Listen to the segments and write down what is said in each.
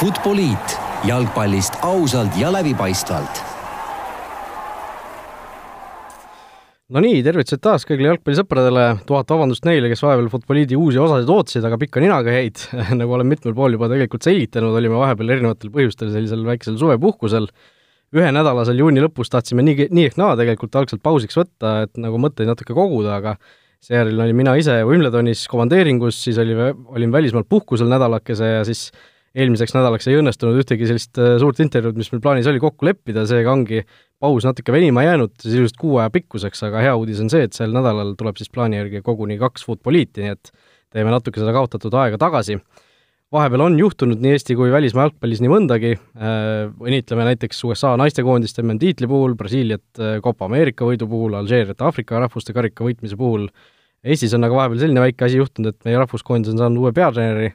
Futboliit. Jalgpallist ausalt ja läbipaistvalt. No nii, tervitused taas kõigile jalgpallisõpradele, tuhat vabandust neile, kes vahepeal Futboliidi uusi osasid ootasid, aga pikka ninaga jäid. Nagu olen mitmel pool juba tegelikult selgitanud, olime vahepeal erinevatel põhjustel sellisel väikesel suvepuhkusel, ühenädalasel juuni lõpus tahtsime nii, nii ehk naa tegelikult algselt pausiks võtta, et nagu mõtteid natuke koguda, aga seejärel olin mina ise Wimbledonis komandeeringus, siis oli, olin välismaal puhkusel nädalakese ja siis eelmiseks nädalaks ei õnnestunud ühtegi sellist äh, suurt intervjuud, mis meil plaanis oli, kokku leppida, seega ongi paus natuke venima jäänud, sisuliselt kuu aja pikkuseks, aga hea uudis on see, et sel nädalal tuleb siis plaani järgi koguni kaks Futboliiti, nii et teeme natuke seda kaotatud aega tagasi. vahepeal on juhtunud nii Eesti kui välismaa jalgpallis nii mõndagi, äh, õnnitleme näiteks USA naistekoondist MM-tiitli puhul, Brasiiliat äh, Copa Ameerika võidu puhul, Alžeeriat Aafrika rahvuste karika võitmise puhul, Eestis on aga vahepeal selline väike asi juhtunud, et meie rahvuskoondis on saanud uue peatreeneri,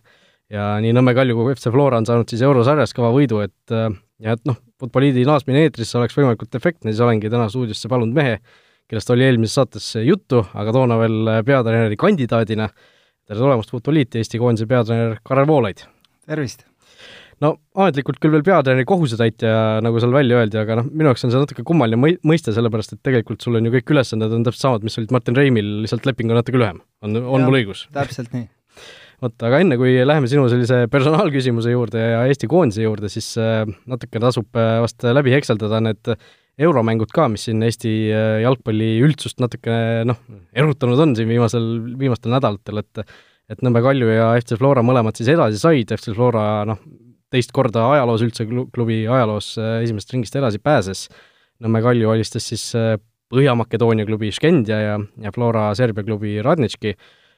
ja nii Nõmme Kalju kui FC Flora on saanud siis eurosarjas kõva võidu, et äh, ja et noh, Futboliidi naasmine eetrisse oleks võimalikult efektne, siis olengi täna stuudiosse palunud mehe, kellest oli eelmises saates juttu, aga toona veel peatreeneri kandidaadina. tere tulemast, Futboliiti, Eesti koondise peatreener Karel Voolaid! tervist! no ametlikult küll veel peatreeneri kohusetäitja, nagu seal välja öeldi, aga noh, minu jaoks on see natuke kummaline mõi-, mõiste, sellepärast et tegelikult sul on ju kõik ülesanded on täpselt samad, mis olid Martin Reimil, lihtsalt leping on natuke lühem. on, on mul õigus? täpselt nii vot, aga enne, kui läheme sinu sellise personaalküsimuse juurde ja Eesti koondise juurde, siis äh, natuke tasub äh, vast läbi hekseldada need euromängud ka, mis siin Eesti äh, jalgpalli üldsust natuke noh, erutanud on siin viimasel, viimastel nädalatel, et et Nõmme Kalju ja FC Flora mõlemad siis edasi said, FC Flora noh, teist korda ajaloos üldse klubi ajaloos esimesest ringist edasi pääses, Nõmme Kalju alistas siis Põhja-Makedoonia klubi Škendja ja, ja Flora Serbia klubi Radnitški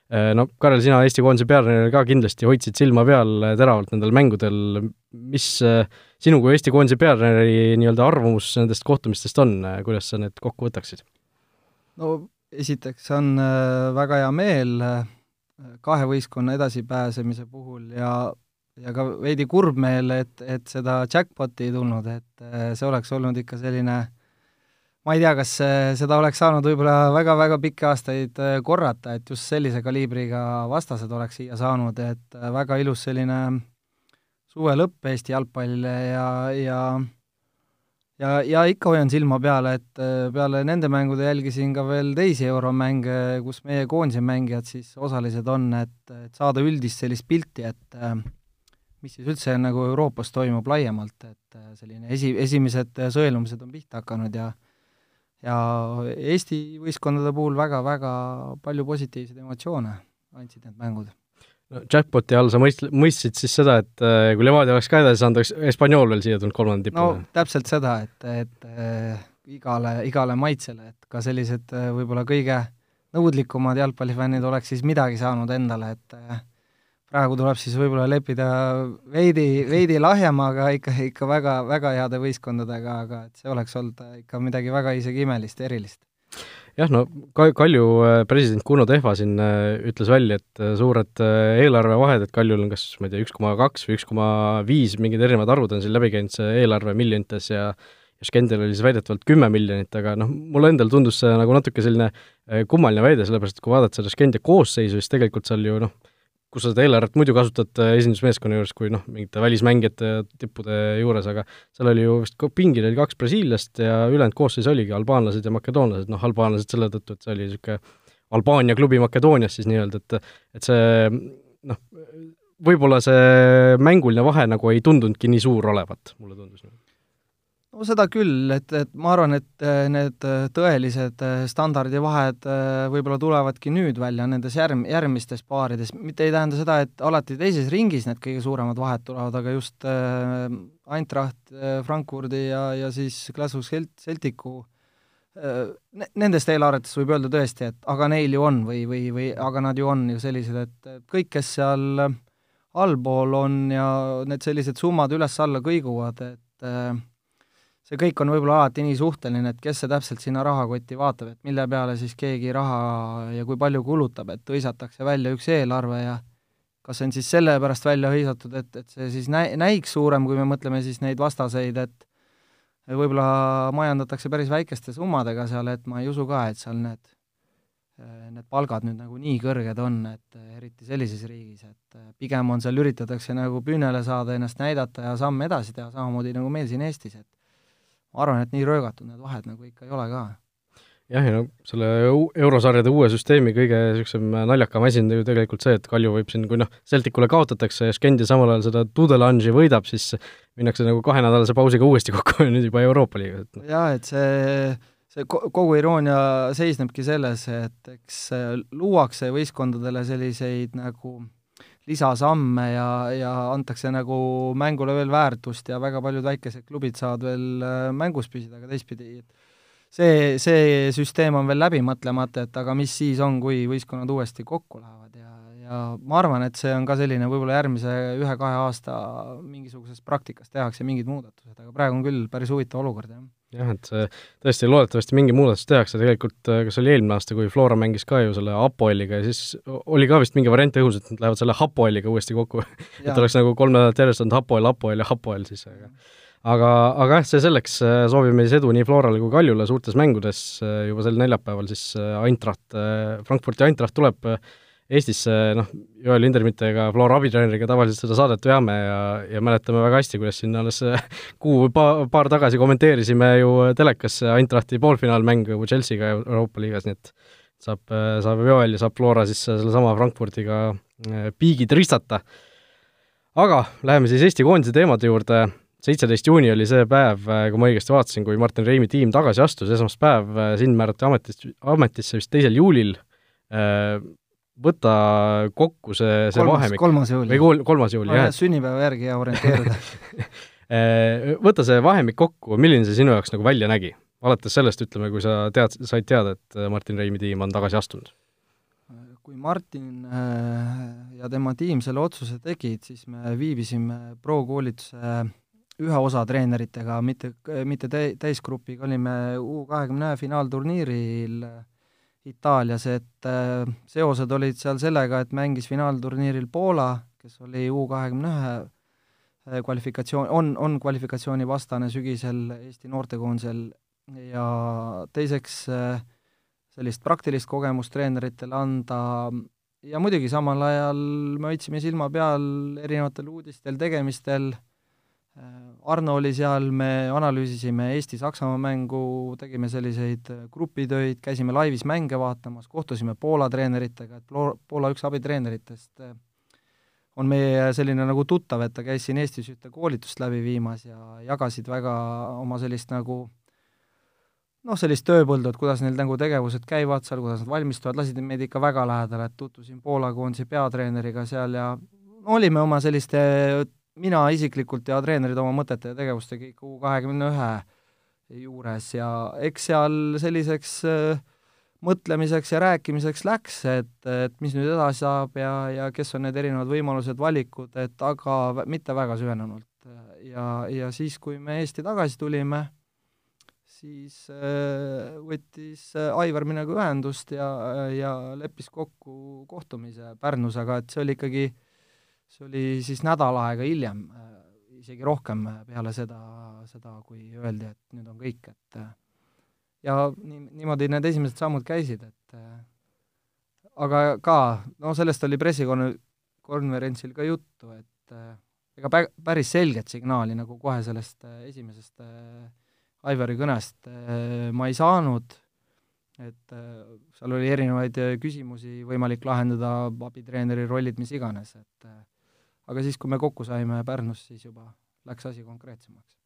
no Karel, sina Eesti koondise peatreener ka kindlasti hoidsid silma peal äh, teravalt nendel mängudel, mis äh, sinu kui Eesti koondise peatreeneri nii-öelda arvamus nendest kohtumistest on, kuidas sa need kokku võtaksid? no esiteks on väga hea meel kahe võistkonna edasipääsemise puhul ja ja ka veidi kurb meel, et, et seda jackpoti ei tulnud, et see oleks olnud ikka selline ma ei tea, kas seda oleks saanud võib-olla väga-väga pikki aastaid äh, korrata, et just sellise kaliibriga vastased oleks siia saanud, et äh, väga ilus selline suve lõpp Eesti jalgpallile ja, ja ja, ja ikka hoian silma peal, et äh, peale nende mängude jälgisin ka veel teisi euromänge, kus meie koondise mängijad siis osalised on, et, et saada üldist sellist pilti, et mis siis üldse nagu Euroopas toimub laiemalt, et selline esi, esimesed sõelumised on pihta hakanud ja ja Eesti võistkondade puhul väga-väga palju positiivseid emotsioone andsid need mängud. no jackpoti all sa mõist-, mõistsid siis seda, et äh, kui Levadia oleks ka edasi saanud, oleks Hispaaniol veel siia tulnud kolmanda tippu? no täpselt seda, et, et äh, igale, igale maitsele, et ka sellised äh, võib-olla kõige nõudlikumad jalgpallifännid oleks siis midagi saanud endale, et praegu tuleb siis võib-olla leppida veidi, veidi lahjemaga ikka, ikka väga, väga heade võistkondadega, aga et see oleks olnud ikka midagi väga isegi imelist erilist. jah, no Ka-, Kalju äh, president Kuno Tehva siin äh, ütles välja, et äh, suured eelarvevahed, et Kaljul on kas, ma ei tea, üks koma kaks või üks koma viis, mingid erinevad arvud on siin läbi käinud, see eelarve miljonites ja ja Skendel oli siis väidetavalt kümme miljonit, aga noh, mulle endale tundus see nagu natuke selline kummaline väide, sellepärast et kui vaadata seda Skendia koosseisu, siis tegelikult seal ju noh, kus sa seda eelarvet muidu kasutad äh, esindusmeeskonna juures, kui noh, mingite välismängijate tippude juures, aga seal oli ju vist pingil oli kaks brasiillast ja ülejäänud koosseis oligi albaanlased ja makedoonlased, noh, albaanlased selle tõttu, et see oli niisugune Albaania klubi Makedoonias siis nii-öelda, et et see noh, võib-olla see mänguline vahe nagu ei tundunudki nii suur olevat, mulle tundus no seda küll, et, et ma arvan, et äh, need äh, tõelised äh, standardivahed võib-olla tulevadki nüüd välja nendes järg-, järgmistes paarides, mitte ei tähenda seda, et alati teises ringis need kõige suuremad vahed tulevad, aga just äh, Eintracht äh, Frankfurdi ja, ja siis Glasgow Celticu äh, Nendest eelarvetest võib öelda tõesti, et aga neil ju on või, või, või aga nad ju on ju sellised, et kõik, kes seal allpool on ja need sellised summad üles-alla kõiguvad, et äh, see kõik on võib-olla alati nii suhteline, et kes see täpselt sinna rahakotti vaatab, et mille peale siis keegi raha ja kui palju kulutab, et hõisatakse välja üks eelarve ja kas see on siis sellepärast välja hõisatud, et, et see siis näi-, näiks suurem, kui me mõtleme siis neid vastaseid, et võib-olla majandatakse päris väikeste summadega seal, et ma ei usu ka, et seal need need palgad nüüd nagu nii kõrged on, et eriti sellises riigis, et pigem on seal, üritatakse nagu püünele saada, ennast näidata ja samm edasi teha, samamoodi nagu meil siin Eestis, et ma arvan, et nii röögatud need vahed nagu ikka ei ole ka jah, ja no selle eurosarjade uue süsteemi kõige niisugusem naljakam asi on ju tegelikult see, et Kalju võib siin, kui noh, Celticule kaotatakse ja Skendi samal ajal seda Tudelange'i võidab, siis minnakse nagu kahenädalase pausiga uuesti kokku ja nüüd juba Euroopa liigas, noh. jaa, et see, see kogu iroonia seisnebki selles, et eks luuakse võistkondadele selliseid nagu lisasamme ja, ja antakse nagu mängule veel väärtust ja väga paljud väikesed klubid saavad veel äh, mängus püsida, aga teistpidi, et see, see süsteem on veel läbi mõtlemata, et aga mis siis on, kui võistkonnad uuesti kokku lähevad ja, ja ma arvan, et see on ka selline võib-olla järgmise ühe-kahe aasta mingisuguses praktikas tehakse mingid muudatused, aga praegu on küll päris huvitav olukord, jah jah, et see tõesti loodetavasti mingi muudatus tehakse, tegelikult kas oli eelmine aasta, kui Flora mängis ka ju selle Apoeliga ja siis oli ka vist mingi variant õhus, et nad lähevad selle Hapoeliga uuesti kokku. Et oleks nagu kolm nädalat järjest olnud Hapoel, Hapoel ja Hapoel siis, aga aga, aga jah, see selleks, äh, soovime siis edu nii Florale kui Kaljule suurtes mängudes. Äh, juba sel neljapäeval siis äh, Eintracht, Frankfurti Eintracht tuleb Eestisse, noh, Joel Lindermitte ega Flora abitreeneriga tavaliselt seda saadet veame ja, ja mäletame väga hästi, kuidas siin alles kuu või pa-, paar tagasi kommenteerisime ju telekas Eintrachti poolfinaalmängu Chelsea'ga Euroopa liigas, nii et saab, saab Joel ja saab Flora siis sellesama Frankfurdiga piigid ristata. aga läheme siis Eesti koondise teemade juurde seitseteist juuni oli see päev, äh, kui ma õigesti vaatasin, kui Martin Reimi tiim tagasi astus, esmaspäev, äh, sind määrati ametist, ametisse vist teisel juulil, võta kokku see, see kolmas, vahemik. kolmas juuli. või kol-, kolmas juuli, jah. sünnipäeva järgi ja orienteeruda Võta see vahemik kokku, milline see sinu jaoks nagu välja nägi? alates sellest, ütleme, kui sa tead, said teada, et Martin Reimi tiim on tagasi astunud? kui Martin ja tema tiim selle otsuse tegid, siis me viibisime pro-koolituse ühe osa treeneritega, mitte, mitte tä-, täisgrupiga, olime U kahekümne finaalturniiril Itaalias, et äh, seosed olid seal sellega, et mängis finaalturniiril Poola, kes oli U kahekümne ühe äh, kvalifikatsioon, on, on kvalifikatsioonivastane sügisel Eesti noortekoondisel. Ja teiseks äh, sellist praktilist kogemust treeneritele anda. Ja muidugi samal ajal me hoidsime silma peal erinevatel uudistel, tegemistel Arno oli seal, me analüüsisime Eesti-Saksamaa mängu, tegime selliseid grupitöid, käisime laivis mänge vaatamas, kohtusime Poola treeneritega, et Poola üks abitreeneritest äh, on meie selline nagu tuttav, et ta käis siin Eestis ühte koolitust läbi viimas ja jagasid väga oma sellist nagu noh, sellist tööpõldu, et kuidas neil nagu tegevused käivad seal, kuidas nad valmistuvad, lasid meid ikka väga lähedale, et tutvusin Poola koondise peatreeneriga seal ja olime oma selliste mina isiklikult ja treenerid oma mõtete ja tegevustega ikka U kahekümne ühe juures ja eks seal selliseks äh, mõtlemiseks ja rääkimiseks läks, et, et mis nüüd edasi saab ja, ja kes on need erinevad võimalused, valikud, et aga mitte väga süvenenult. ja, ja siis, kui me Eesti tagasi tulime, siis äh, võttis äh, Aivar minuga ühendust ja, ja leppis kokku kohtumise Pärnus, aga et see oli ikkagi äh, see oli siis nädal aega hiljem, äh, isegi rohkem äh, peale seda, seda, kui öeldi, et nüüd on kõik, et äh, ja nii, niimoodi need esimesed sammud käisid, et aga ka, no sellest oli pressikonverentsil ka juttu, et ega pä-, päris selget signaali nagu kohe sellest esimesest Aivari kõnest ma ei saanud, et seal oli erinevaid küsimusi võimalik lahendada, abitreeneri rollid, mis iganes, et aga siis, kui me kokku saime Pärnus, siis juba läks asi konkreetsemaks.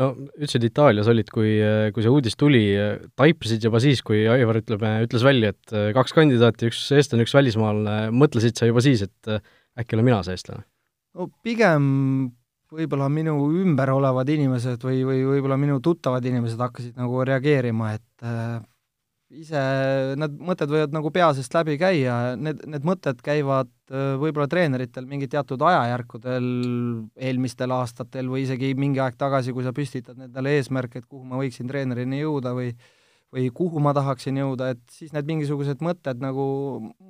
no ütlesid, Itaalias olid, kui, kui see uudis tuli, taipasid juba siis, kui Aivar, ütleme, ütles välja, et kaks kandidaati, üks eestlane, üks välismaalane, mõtlesid sa juba siis, et äkki olen mina see eestlane? no pigem võib-olla minu ümber olevad inimesed või, või võib-olla minu tuttavad inimesed hakkasid nagu reageerima, et ise need mõtted võivad nagu pea seest läbi käia, need, need mõtted käivad äh, võib-olla treeneritel mingi teatud ajajärkudel eelmistel aastatel või isegi mingi aeg tagasi, kui sa püstitad endale eesmärke, et kuhu ma võiksin treenerini jõuda või või kuhu ma tahaksin jõuda, et siis need mingisugused mõtted nagu,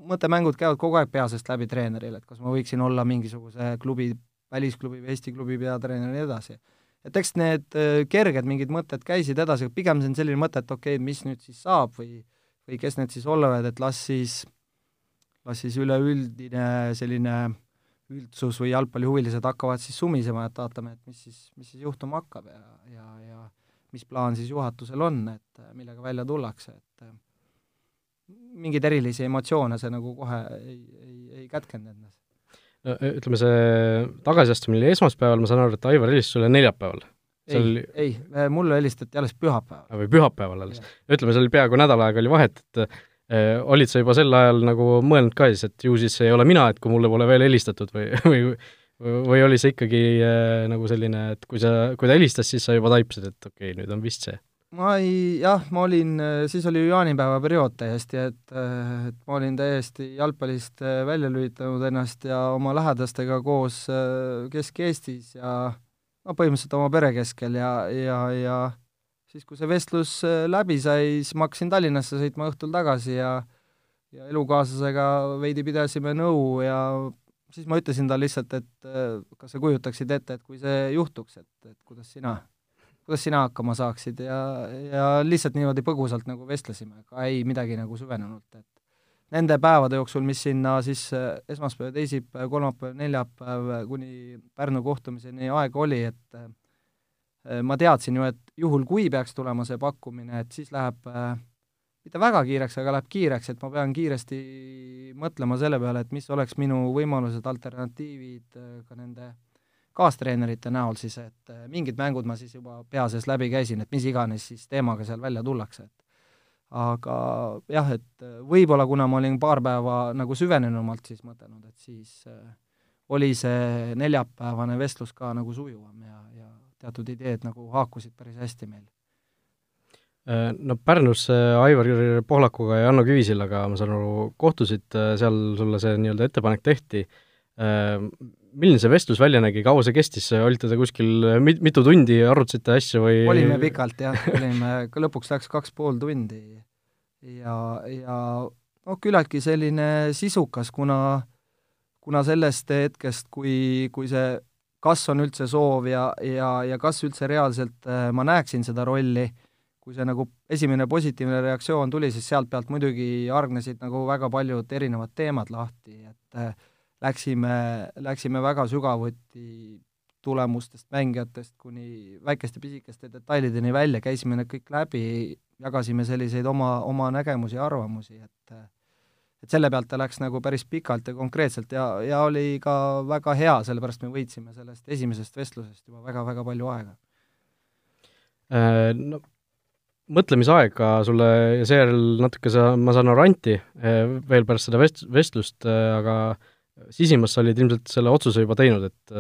mõttemängud käivad kogu aeg pea seest läbi treeneril, et kas ma võiksin olla mingisuguse klubi, välisklubi või Eesti klubi peatreener ja nii edasi et eks need äh, kerged mingid mõtted käisid edasi, pigem see on selline mõte, et okei okay,, mis nüüd siis saab või või kes need siis olevad, et las siis, las siis üleüldine selline üldsus või jalgpallihuvilised hakkavad siis sumisema, et vaatame, et mis siis, mis siis juhtuma hakkab ja, ja, ja mis plaan siis juhatusel on, et millega välja tullakse, et mingeid erilisi emotsioone see nagu kohe ei, ei, ei kätkenud endas. No ütleme, see tagasiastumine oli esmaspäeval, ma saan aru, et Aivar helistas sulle neljapäeval ei oli..., ei, mulle helistati alles pühapäeval. või pühapäeval alles. ütleme, seal peaaegu nädal aega oli vahet, et äh, olid sa juba sel ajal nagu mõelnud ka siis, et ju siis ei ole mina, et kui mulle pole veel helistatud või, või või oli see ikkagi äh, nagu selline, et kui sa, kui ta helistas, siis sa juba taipasid, et okei okay,, nüüd on vist see? Ma ei, jah, ma olin, siis oli jaanipäeva periood täiesti, et, et ma olin täiesti jalgpallist välja lülitanud ennast ja oma lähedastega koos äh, Kesk-Eestis ja no põhimõtteliselt oma pere keskel ja, ja, ja siis, kui see vestlus äh, läbi sai, siis ma hakkasin Tallinnasse sõitma õhtul tagasi ja ja elukaaslasega veidi pidasime nõu ja siis ma ütlesin talle lihtsalt, et äh, kas sa kujutaksid ette, et kui see juhtuks, et, et kuidas sina, kuidas sina hakkama saaksid? Ja, ja lihtsalt niimoodi põgusalt nagu vestlesime, aga ei midagi nagu süvenenult, et nende päevade jooksul, mis sinna siis äh, esmaspäev, teisipäev, kolmapäev, neljapäev kuni Pärnu kohtumiseni aega oli, et äh, ma teadsin ju, et juhul, kui peaks tulema see pakkumine, et siis läheb äh, mitte väga kiireks, aga läheb kiireks, et ma pean kiiresti mõtlema selle peale, et mis oleks minu võimalused, alternatiivid ka nende kaastreenerite näol siis, et mingid mängud ma siis juba pea sees läbi käisin, et mis iganes siis teemaga seal välja tullakse, et aga jah, et äh, võib-olla kuna ma olin paar päeva nagu süvenenumalt siis mõtelnud, et siis äh, oli see neljapäevane vestlus ka nagu sujuvam ja, ja teatud ideed nagu haakusid päris hästi meil. Äh, no Pärnus Aivar Pohlakuga ja Hanno Kivisillaga, ma saan aru, kohtusid, seal sulle see nii-öelda ettepanek tehti, milline see vestlus välja nägi, kaua see kestis, olite te kuskil mit-, mitu tundi, arutasite asju või? Olime pikalt jah, olime, lõpuks läks kaks pool tundi. Ja, ja noh, küllaltki selline sisukas, kuna, kuna sellest hetkest, kui, kui see kas on üldse soov ja, ja, ja kas üldse reaalselt äh, ma näeksin seda rolli, kui see nagu esimene positiivne reaktsioon tuli, siis sealt pealt muidugi hargnesid nagu väga paljud erinevad teemad lahti, et äh, läksime, läksime väga sügavuti tulemustest, mängijatest kuni väikeste pisikeste detailideni välja, käisime need kõik läbi, jagasime selliseid oma, oma nägemusi ja arvamusi, et et selle pealt ta läks nagu päris pikalt ja konkreetselt ja, ja oli ka väga hea, sellepärast me võitsime sellest esimesest vestlusest juba väga-väga palju aega. Äh, no mõtlemisaega sulle ja seejärel natuke sa, ma saan aru, anti äh, veel pärast seda vest-, vestlust, äh, aga sisimas sa olid ilmselt selle otsuse juba teinud, et,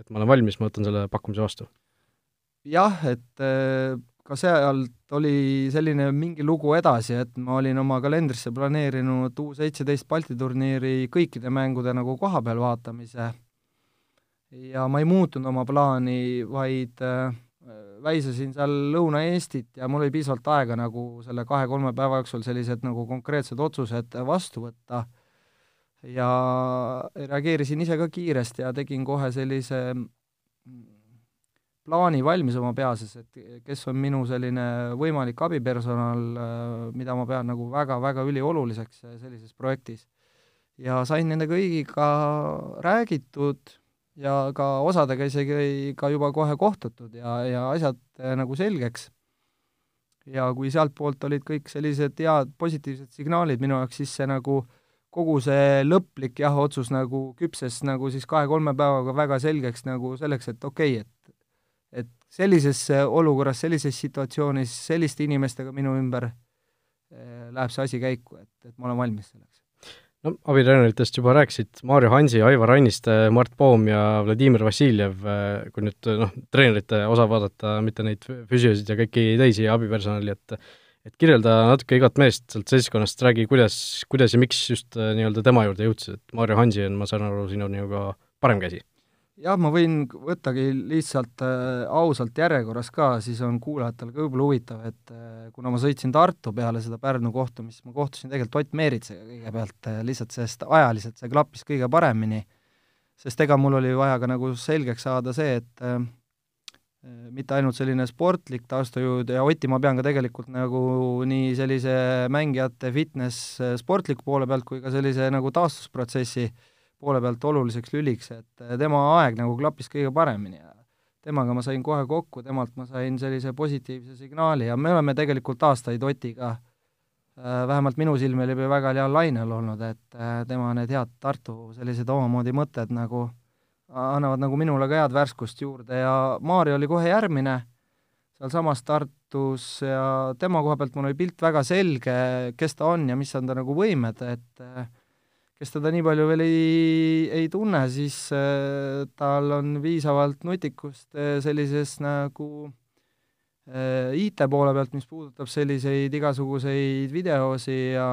et ma olen valmis, ma võtan selle pakkumise vastu? jah, et ka sealt oli selline mingi lugu edasi, et ma olin oma kalendrisse planeerinud U seitseteist Balti turniiri kõikide mängude nagu kohapeal vaatamise ja ma ei muutnud oma plaani, vaid äh, väisasin seal Lõuna-Eestit ja mul oli piisavalt aega nagu selle kahe-kolme päeva jooksul sellised nagu konkreetsed otsused vastu võtta ja reageerisin ise ka kiiresti ja tegin kohe sellise plaani valmis oma peas, et kes on minu selline võimalik abipersonal, mida ma pean nagu väga-väga ülioluliseks sellises projektis. ja sain nende kõigiga räägitud ja ka osadega isegi ka juba kohe kohtutud ja, ja asjad nagu selgeks. ja kui sealtpoolt olid kõik sellised head positiivsed signaalid minu jaoks, siis see nagu kogu see lõplik jah, otsus nagu küpses nagu siis kahe-kolme päevaga väga selgeks nagu selleks, et okei okay,, et et sellises olukorras, sellises situatsioonis, selliste inimestega minu ümber eh, läheb see asi käiku, et, et ma olen valmis selleks. no abitreeneritest juba rääkisid, Maarjo Hansi, Aivar Anniste, Mart Poom ja Vladimir Vassiljev, eh, kui nüüd noh, treenerite osa vaadata, mitte neid füsiosid ja kõiki teisi abipersonali, et et kirjelda natuke igat meest sealt seltskonnast, räägi, kuidas, kuidas ja miks just eh, nii-öelda tema juurde jõudsid, et Maarjo Hansi on, ma saan aru, sinu nagu parem käsi. Jah, ma võin võttagi lihtsalt äh, ausalt järjekorras ka, siis on kuulajatel ka võib-olla huvitav, et äh, kuna ma sõitsin Tartu peale seda Pärnu kohtumist, ma kohtusin tegelikult Ott Meeritsega kõigepealt äh, lihtsalt sest ajaliselt see klappis kõige paremini, sest ega mul oli vaja ka nagu selgeks saada see, et äh, mitte ainult selline sportlik taustujõud ja Otti ma pean ka tegelikult nagu nii sellise mängijate fitness sportliku poole pealt kui ka sellise nagu taastusprotsessi poole pealt oluliseks lüliks, et tema aeg nagu klappis kõige paremini ja temaga ma sain kohe kokku, temalt ma sain sellise positiivse signaali ja me oleme tegelikult aastaid Otiga äh, vähemalt minu silme läbi väga heal lainel olnud, et äh, tema need head Tartu sellised omamoodi mõtted nagu annavad nagu minule ka head värskust juurde ja Maarja oli kohe järgmine sealsamas Tartus ja tema koha pealt mul oli pilt väga selge, kes ta on ja mis on ta nagu võimed, et kes teda nii palju veel ei, ei tunne, siis äh, tal on piisavalt nutikust äh, sellises nagu äh, IT poole pealt, mis puudutab selliseid igasuguseid videosi ja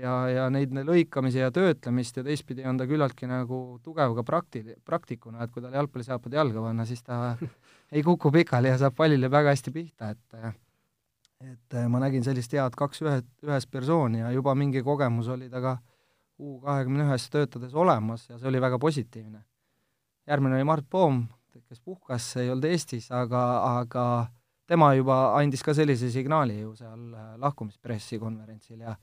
ja, ja neid lõikamisi ja töötlemist ja teistpidi on ta küllaltki nagu tugev ka prakti-, praktikuna, et kui tal jalgpallisaapad jalga panna, siis ta ei kuku pikali ja saab pallile väga hästi pihta, et et ma nägin sellist head kaks ühe, ühes persooni ja juba mingi kogemus oli ta ka U kahekümne ühes töötades olemas ja see oli väga positiivne. järgmine oli Mart Poom, kes puhkas, ei olnud Eestis, aga, aga tema juba andis ka sellise signaali ju seal lahkumispressikonverentsil ja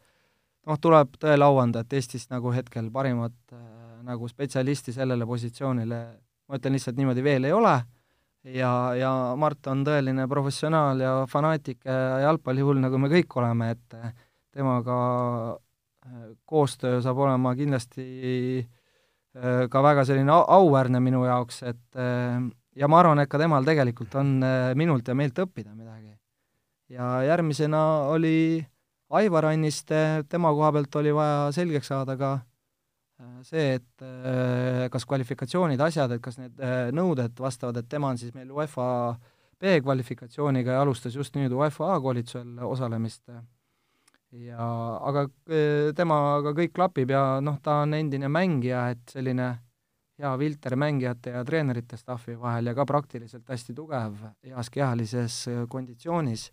noh, tuleb tõele au anda, et Eestis nagu hetkel parimat äh, nagu spetsialisti sellele positsioonile, ma ütlen lihtsalt niimoodi, veel ei ole, ja, ja Mart on tõeline professionaal ja fanaatik ja jalgpallihull, nagu me kõik oleme, et äh, temaga äh, koostöö saab olema kindlasti ka väga selline au auväärne minu jaoks, et ja ma arvan, et ka temal tegelikult on minult ja meilt õppida midagi. ja järgmisena oli Aivar Anniste, tema koha pealt oli vaja selgeks saada ka äh, see, et äh, kas kvalifikatsioonid, asjad, et kas need äh, nõuded vastavad, et tema on siis meil UEFA B-kvalifikatsiooniga ja alustas just nüüd UEFA A-koolitusel osalemist. ja aga temaga kõik klapib ja noh, ta on endine mängija, et selline hea filter mängijate ja treenerite staffi vahel ja ka praktiliselt hästi tugev, heas kehalises konditsioonis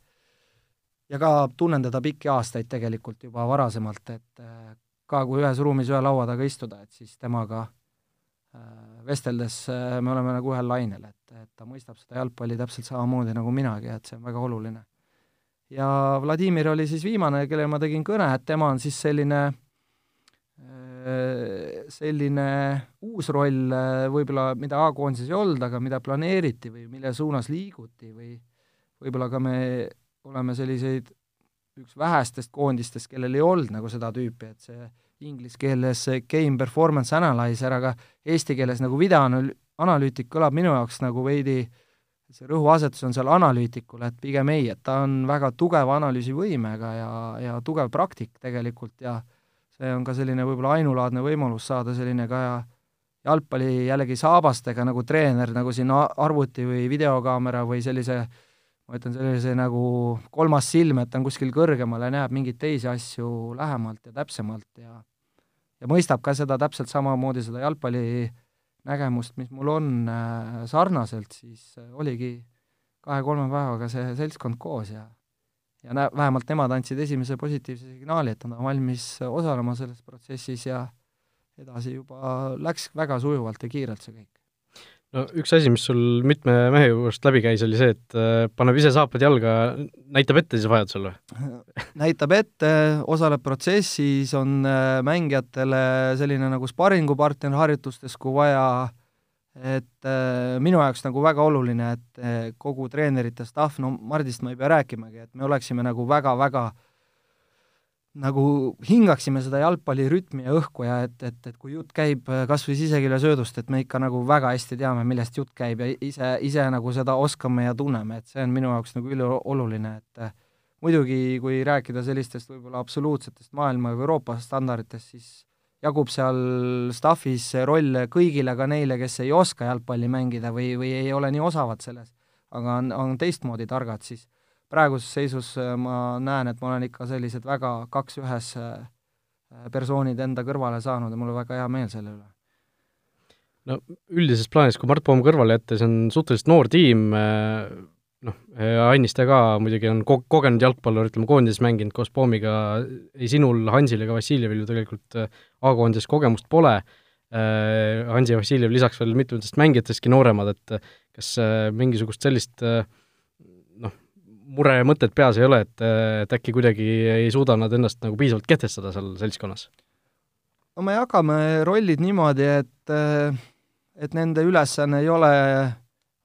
ja ka tunnen teda pikki aastaid tegelikult juba varasemalt, et äh, ka kui ühes ruumis ühe laua taga istuda, et siis temaga äh, vesteldes äh, me oleme nagu ühel lainel, et, et ta mõistab seda jalgpalli täpselt samamoodi nagu minagi, et see on väga oluline. ja Vladimir oli siis viimane, kellele ma tegin kõne, et tema on siis selline selline uus roll võib-olla, mida A-koondises ei olnud, aga mida planeeriti või mille suunas liiguti või võib-olla ka me oleme selliseid üks vähestest koondistest, kellel ei olnud nagu seda tüüpi, et see inglise keeles game performance analyzer, aga eesti keeles nagu videoanalüütik kõlab minu jaoks nagu veidi, see rõhuasetus on seal analüütikul, et pigem ei, et ta on väga tugeva analüüsivõimega ja, ja tugev praktik tegelikult ja see on ka selline võib-olla ainulaadne võimalus saada selline ka jalgpalli jällegi saabastega nagu treener, nagu siin arvuti või videokaamera või sellise äh, ma ütlen, sellise nagu kolmas silm, et ta on kuskil kõrgemal ja näeb mingeid teisi asju lähemalt ja täpsemalt ja ja mõistab ka seda täpselt samamoodi, seda jalgpalli nägemust, mis mul on äh, sarnaselt, siis äh, oligi kahe-kolme päevaga see seltskond koos ja ja nä-, vähemalt nemad andsid esimese positiivse signaali, et nad on valmis osalema selles protsessis ja edasi juba läks väga sujuvalt ja kiirelt see kõik no üks asi, mis sul mitme mehe juurest läbi käis, oli see, et äh, paneb ise saapad jalga, näitab ette siis vajadusel või? näitab ette, osaleb protsessis, on äh, mängijatele selline nagu sparingupartner harjutustes, kui vaja, et äh, minu jaoks nagu väga oluline, et kogu treenerite staff, no Mardist ma ei pea rääkimagi, et me oleksime nagu väga-väga äh, nagu hingaksime seda jalgpallirütmi ja õhku ja et, et, et kui jutt käib äh, kas või siseküljasöödust, et me ikka nagu väga hästi teame, millest jutt käib ja ise, ise nagu seda oskame ja tunneme, et see on minu jaoks nagu ülioluline, et äh, muidugi kui rääkida sellistest võib-olla absoluutsetest maailma või Euroopa standarditest, siis jagub seal staff'is roll kõigile, ka neile, kes ei oska jalgpalli mängida või, või ei ole nii osavad selles, aga on, on teistmoodi targad, siis praeguses seisus äh, ma näen, et ma olen ikka sellised väga kaks ühes äh, persoonid enda kõrvale saanud ja mul on väga hea meel selle üle. no üldises plaanis, kui Mart Poom kõrvale jätta, see on suhteliselt noor tiim, äh, noh, Anniste ka muidugi on ko-, kogenud jalgpallur, ütleme, koondises mänginud koos Poomiga, ei sinul, Hansil ega Vassiljevil ju tegelikult A-koondises kogemust pole, äh, Ansi Vassiljev lisaks veel mitmetest mängijatestki nooremad, et kas mingisugust sellist äh, muremõtet peas ei ole, et, et äkki kuidagi ei suuda nad ennast nagu piisavalt kehtestada seal seltskonnas? no me jagame rollid niimoodi, et et nende ülesanne ei ole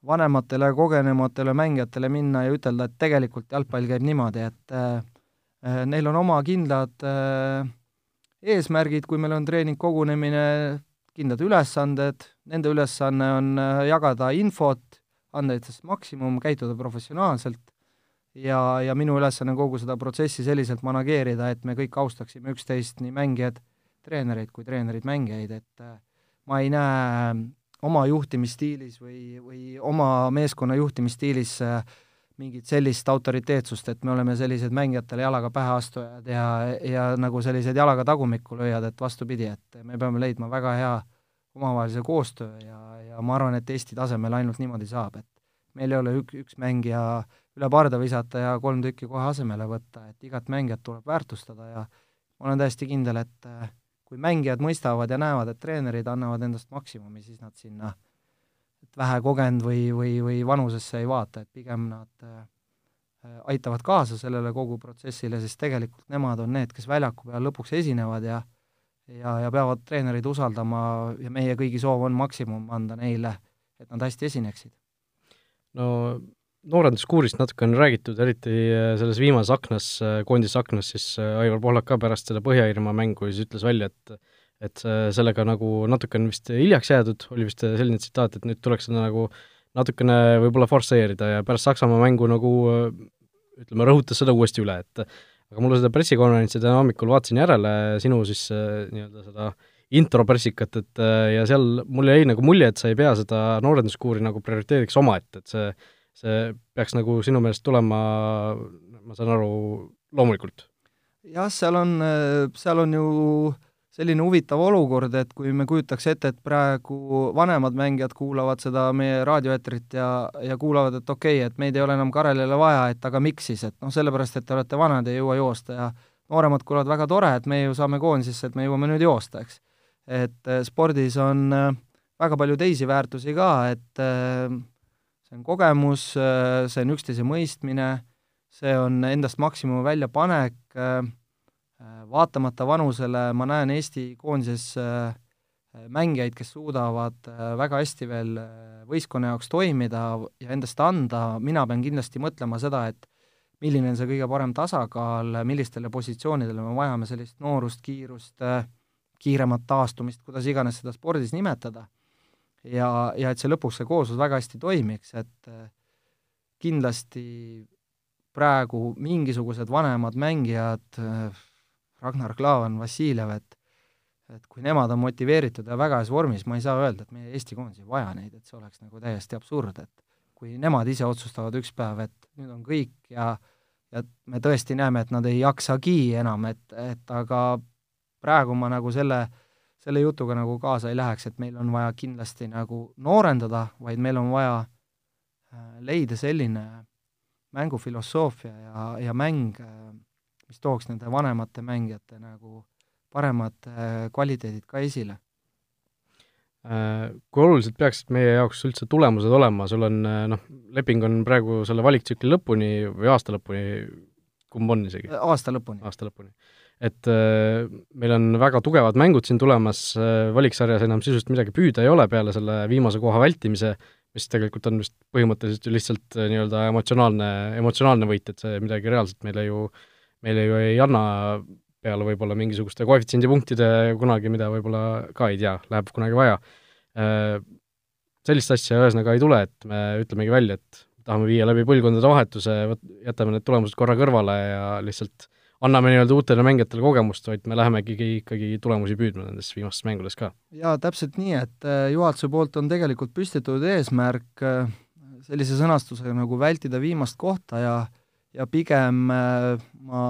vanematele ja kogenematele mängijatele minna ja ütelda, et tegelikult jalgpall käib niimoodi, et äh, neil on oma kindlad äh, eesmärgid, kui meil on treeningkogunemine, kindlad ülesanded, nende ülesanne on äh, jagada infot, anda endast maksimum, käituda professionaalselt ja, ja minu ülesanne on kogu seda protsessi selliselt manageerida, et me kõik austaksime üksteist, nii mängijad, treenereid kui treenerid mängijaid, et ma ei näe oma juhtimisstiilis või, või oma meeskonna juhtimisstiilis mingit sellist autoriteetsust, et me oleme sellised mängijatele jalaga pähe astujad ja, ja nagu sellised jalaga tagumikku lööjad, et vastupidi, et me peame leidma väga hea omavahelise koostöö ja, ja ma arvan, et Eesti tasemel ainult niimoodi saab, et meil ei ole ük-, üks mängija üle parda visata ja kolm tükki kohe asemele võtta, et igat mängijat tuleb väärtustada ja ma olen täiesti kindel, et kui mängijad mõistavad ja näevad, et treenerid annavad endast maksimumi, siis nad sinna, et vähe kogenud või, või, või vanusesse ei vaata, et pigem nad äh, aitavad kaasa sellele kogu protsessile, sest tegelikult nemad on need, kes väljaku peal lõpuks esinevad ja ja, ja peavad treenereid usaldama ja meie kõigi soov on maksimum anda neile, et nad hästi esineksid. No noorenduskuurist natuke on räägitud, eriti äh, selles viimases aknas, äh, koondise aknas, siis äh, Aivar Pohlak ka pärast seda Põhja-Iirimaa mängu siis ütles välja, et et sellega nagu natuke on vist hiljaks jäädud, oli vist selline tsitaat, et nüüd tuleks seda nagu natukene võib-olla forsseerida ja pärast Saksamaa mängu nagu ütleme, rõhutas seda uuesti üle, et aga mulle seda pressikonverentsi täna hommikul vaatasin järele, sinu siis nii-öelda seda intro pressikat, et ja seal mulle jäi nagu mulje, et sa ei pea seda noorenduskuuri nagu prioriteediks omaette, et see see peaks nagu sinu meelest tulema, ma saan aru, loomulikult? jah, seal on, seal on ju selline huvitav olukord, et kui me kujutaks ette, et praegu vanemad mängijad kuulavad seda meie raadioeetrit ja, ja kuulavad, et okei okay,, et meid ei ole enam Karelile vaja, et aga miks siis, et noh, sellepärast, et te olete vanad ei jõua joosta ja nooremad kuulevad, väga tore, et me ju saame koondisesse, et me jõuame nüüd joosta, eks. Et eh, spordis on eh, väga palju teisi väärtusi ka, et äh, see on kogemus, äh, see on üksteise mõistmine, see on endast maksimumi väljapanek, äh, äh, vaatamata vanusele ma näen Eesti koondises mängijaid, kes suudavad väga hästi veel võistkonna jaoks toimida ja endast anda, mina pean kindlasti mõtlema seda, et milline on see kõige parem tasakaal, millistele positsioonidele me vajame sellist noorust, kiirust, kiiremat taastumist, kuidas iganes seda spordis nimetada. Ja, ja et see lõpuks, see kooslus väga hästi toimiks, et äh, kindlasti praegu mingisugused vanemad mängijad, äh, Ragnar Klavan, Vassiljev, et et kui nemad on motiveeritud ja väga heas vormis, ma ei saa öelda, et meie Eesti koondis ei vaja neid, et see oleks nagu täiesti absurd, et kui nemad ise otsustavad üks päev, et nüüd on kõik ja ja me tõesti näeme, et nad ei jaksagi enam, et, et aga praegu ma nagu selle selle jutuga nagu kaasa ei läheks, et meil on vaja kindlasti nagu noorendada, vaid meil on vaja äh, leida selline mängufilosoofia ja, ja mäng, äh, mis tooks nende vanemate mängijate nagu paremad äh, kvaliteedid ka esile. Kui olulised peaksid meie jaoks üldse tulemused olema, sul on noh, leping on praegu selle valiktsükli lõpuni või aasta lõpuni, kumb on isegi? aasta lõpuni. aasta lõpuni et äh, meil on väga tugevad mängud siin tulemas äh,, valiksarjas enam sisuliselt midagi püüda ei ole peale selle viimase koha vältimise, mis tegelikult on vist põhimõtteliselt ju lihtsalt äh, nii-öelda emotsionaalne, emotsionaalne võit, et see midagi reaalselt meile ju, meile ju ei anna peale võib-olla mingisuguste koefitsiendipunktide kunagi, mida võib-olla ka ei tea, läheb kunagi vaja äh,. sellist asja ühesõnaga ei tule, et me ütlemegi välja, et tahame viia läbi põlvkondade vahetuse, jätame need tulemused korra kõrvale ja lihtsalt anname nii-öelda uutele mängijatele kogemust, vaid me läheme ikkagi, tulemusi püüdma nendes viimastes mängudes ka. jaa, täpselt nii, et äh, juhatuse poolt on tegelikult püstitatud eesmärk äh, sellise sõnastusega nagu vältida viimast kohta ja ja pigem äh, ma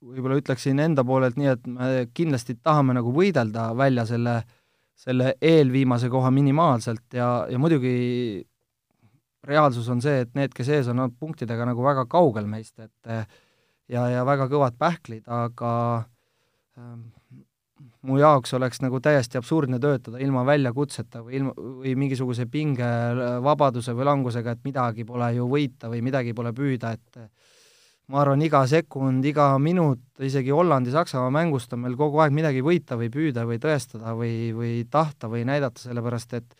võib-olla ütleksin enda poolelt nii, et me kindlasti tahame nagu võidelda välja selle, selle eelviimase koha minimaalselt ja, ja muidugi reaalsus on see, et need, kes ees on, on punktidega nagu väga kaugel meist, et ja, ja väga kõvad pähklid, aga ähm, mu jaoks oleks nagu täiesti absurdne töötada ilma väljakutseta või ilma, või mingisuguse pinge, vabaduse või langusega, et midagi pole ju võita või midagi pole püüda, et ma arvan, iga sekund, iga minut, isegi Hollandi-Saksamaa mängust on meil kogu aeg midagi võita või püüda või tõestada või, või tahta või näidata, sellepärast et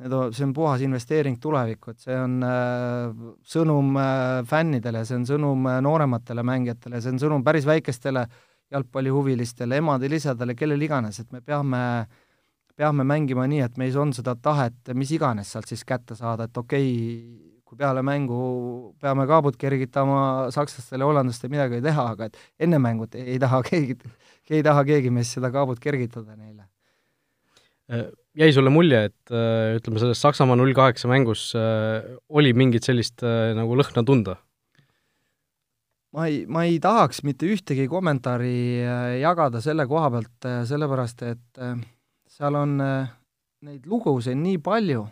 need on, see on puhas investeering tulevikku, et see on äh, sõnum äh, fännidele, see on sõnum äh, noorematele mängijatele, see on sõnum päris väikestele jalgpallihuvilistele, emadele-isadele, kellele iganes, et me peame peame mängima nii, et meis on seda tahet mis iganes sealt siis kätte saada, et okei okay,, kui peale mängu peame kaabut kergitama sakslastele, hollandlastele midagi ei teha, aga et enne mängu ei taha keegi, ei taha keegi meist seda kaabut kergitada neile. Äh, jäi sulle mulje, et äh, ütleme, selles Saksamaa null kaheksa mängus äh, oli mingit sellist nagu lõhna tunda? ma ei, ma ei tahaks mitte ühtegi kommentaari jagada selle koha pealt, sellepärast et seal on neid lugusid nii palju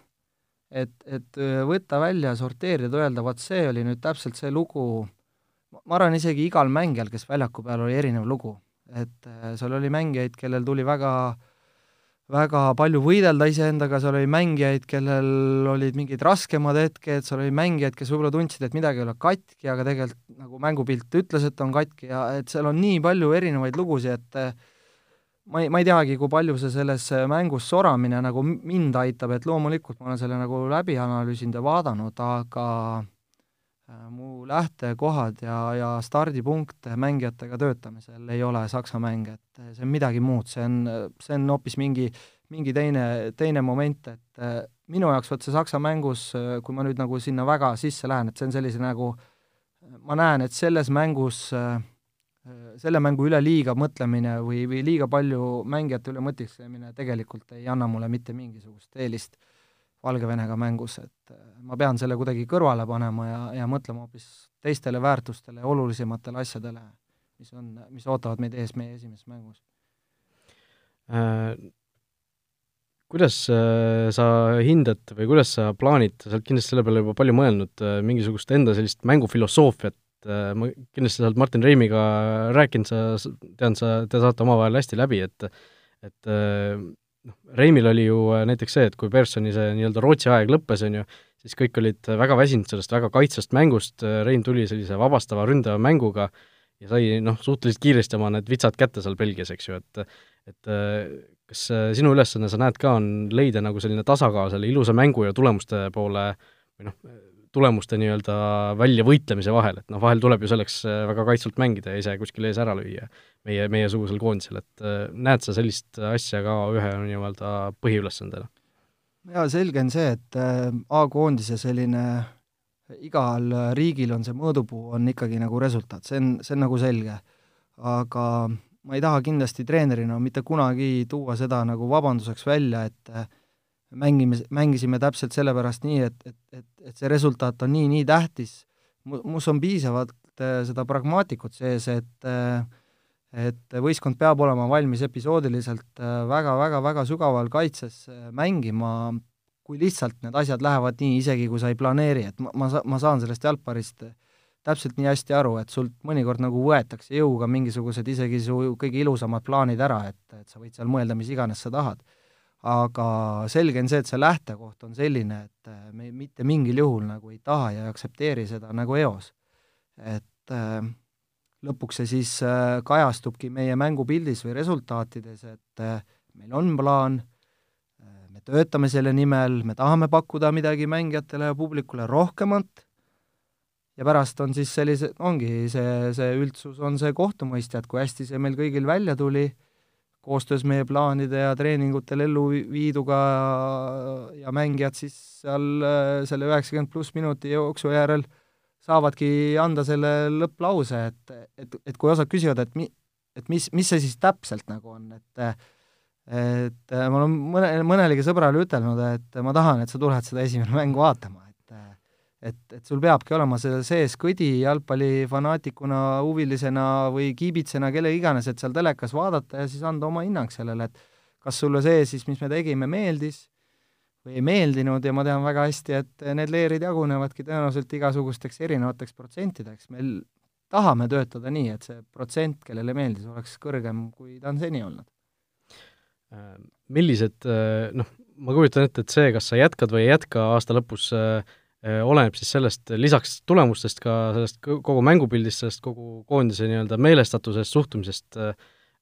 et, et võtta välja, sorteerida, öelda, vot see oli nüüd täpselt see lugu, ma arvan, isegi igal mängijal, kes väljaku peal oli erinev lugu. et seal oli mängijaid, kellel tuli väga väga palju võidelda iseendaga, seal oli mängijaid, kellel olid mingid raskemad hetked, seal oli mängijaid, kes võib-olla tundsid, et midagi ei ole katki, aga tegelikult nagu mängupilt ütles, et on katki ja et seal on nii palju erinevaid lugusid, et ma ei, ma ei teagi, kui palju see selles mängus soramine nagu mind aitab, et loomulikult ma olen selle nagu läbi analüüsinud ja vaadanud, aga mu lähtekohad ja, ja stardipunkt mängijatega töötamisel ei ole Saksa mäng, et see on midagi muud, see on, see on hoopis mingi, mingi teine, teine moment, et äh, minu jaoks vot see Saksa mängus, kui ma nüüd nagu sinna väga sisse lähen, et see on sellise nagu, ma näen, et selles mängus äh, Äh, selle mängu üle liiga mõtlemine või, või liiga palju mängijate üle mõtisklemine tegelikult ei anna mulle mitte mingisugust eelist Valgevenega mängus, et äh, ma pean selle kuidagi kõrvale panema ja, ja mõtlema hoopis teistele väärtustele, olulisematele asjadele, mis on, mis ootavad meid ees meie esimeses mängus äh,. Kuidas äh, sa hindad või kuidas sa plaanid, sa oled kindlasti selle peale juba palju mõelnud äh,, mingisugust enda sellist mängufilosoofiat äh, ma kindlasti sa oled Martin Reimiga rääkinud, sa, tean, sa, te saate omavahel hästi läbi, et et äh, noh, Reimil oli ju äh, näiteks see, et kui Pearsoni see nii-öelda Rootsi aeg lõppes, on ju, siis kõik olid väga väsinud sellest väga kaitsvast mängust, Reim tuli sellise vabastava, ründava mänguga ja sai noh, suhteliselt kiiresti oma need vitsad kätte seal Belgias, eks ju, et et kas sinu ülesanne, sa näed ka, on leida nagu selline tasakaal selle ilusa mängu ja tulemuste poole või noh, tulemuste nii-öelda väljavõitlemise vahel, et noh, vahel tuleb ju selleks äh, väga kaitsvalt mängida ja ise kuskil ees ära lüüa meie, meiesugusel koondisel, et äh, näed sa sellist asja ka ühe nii-öelda põhiülesandena? jaa, selge on see, et äh, A-koondise selline igal riigil on see mõõdupuu, on ikkagi nagu resultaat, see on, see on nagu selge. aga ma ei taha kindlasti treenerina mitte kunagi tuua seda nagu vabanduseks välja, et mängime, mängisime täpselt sellepärast nii, et, et, et, et see resultaat on nii, nii tähtis, mus on piisavalt äh, seda pragmaatikut sees, et äh, et võistkond peab olema valmis episoodiliselt väga-väga-väga äh, sügaval kaitses mängima, kui lihtsalt need asjad lähevad nii, isegi kui sa ei planeeri, et ma, ma sa-, ma saan sellest jalgpallist täpselt nii hästi aru, et sult mõnikord nagu võetakse jõuga mingisugused isegi su kõige ilusamad plaanid ära, et, et sa võid seal mõelda, mis iganes sa tahad aga selge on see, et see lähtekoht on selline, et äh, me mitte mingil juhul nagu ei taha ja ei aktsepteeri seda nagu eos. et äh, lõpuks see siis äh, kajastubki meie mängupildis või resultaatides, et meil on plaan me töötame selle nimel, me tahame pakkuda midagi mängijatele ja publikule rohkemat, ja pärast on siis sellise, ongi see, see üldsus on see kohtumõistja, et kui hästi see meil kõigil välja tuli koostöös meie plaanide ja treeningutel ellu viiduga ja mängijad siis seal äh, selle üheksakümmend pluss minuti jooksu järel saavadki anda selle lõpplause, et, et, et kui osad küsivad, et mi-, et mis, mis see siis täpselt nagu on, et et ma olen mõne, mõnelegi sõbrale ütelnud, et ma tahan, et sa tuled seda esimene mängu vaatama, et, et sul peabki olema selle sees kõdi jalgpallifanaatikuna, huvilisena või kiibitsena, kelle iganes, et seal telekas vaadata ja siis anda oma hinnang sellele, et kas sulle see siis, mis me tegime, meeldis või ei meeldinud ja ma tean väga hästi, et need leerid jagunevadki tõenäoliselt igasugusteks erinevateks protsentideks, meil tahame töötada nii, et see protsent, kellele meeldis, oleks kõrgem, kui ta on seni olnud. Millised noh, ma kujutan ette, et see, kas sa jätkad või ei jätka aasta lõpus, oleneb siis sellest, lisaks tulemustest ka sellest kogu mängupildist, sellest kogu koondise nii-öelda meelestatusest, suhtumisest,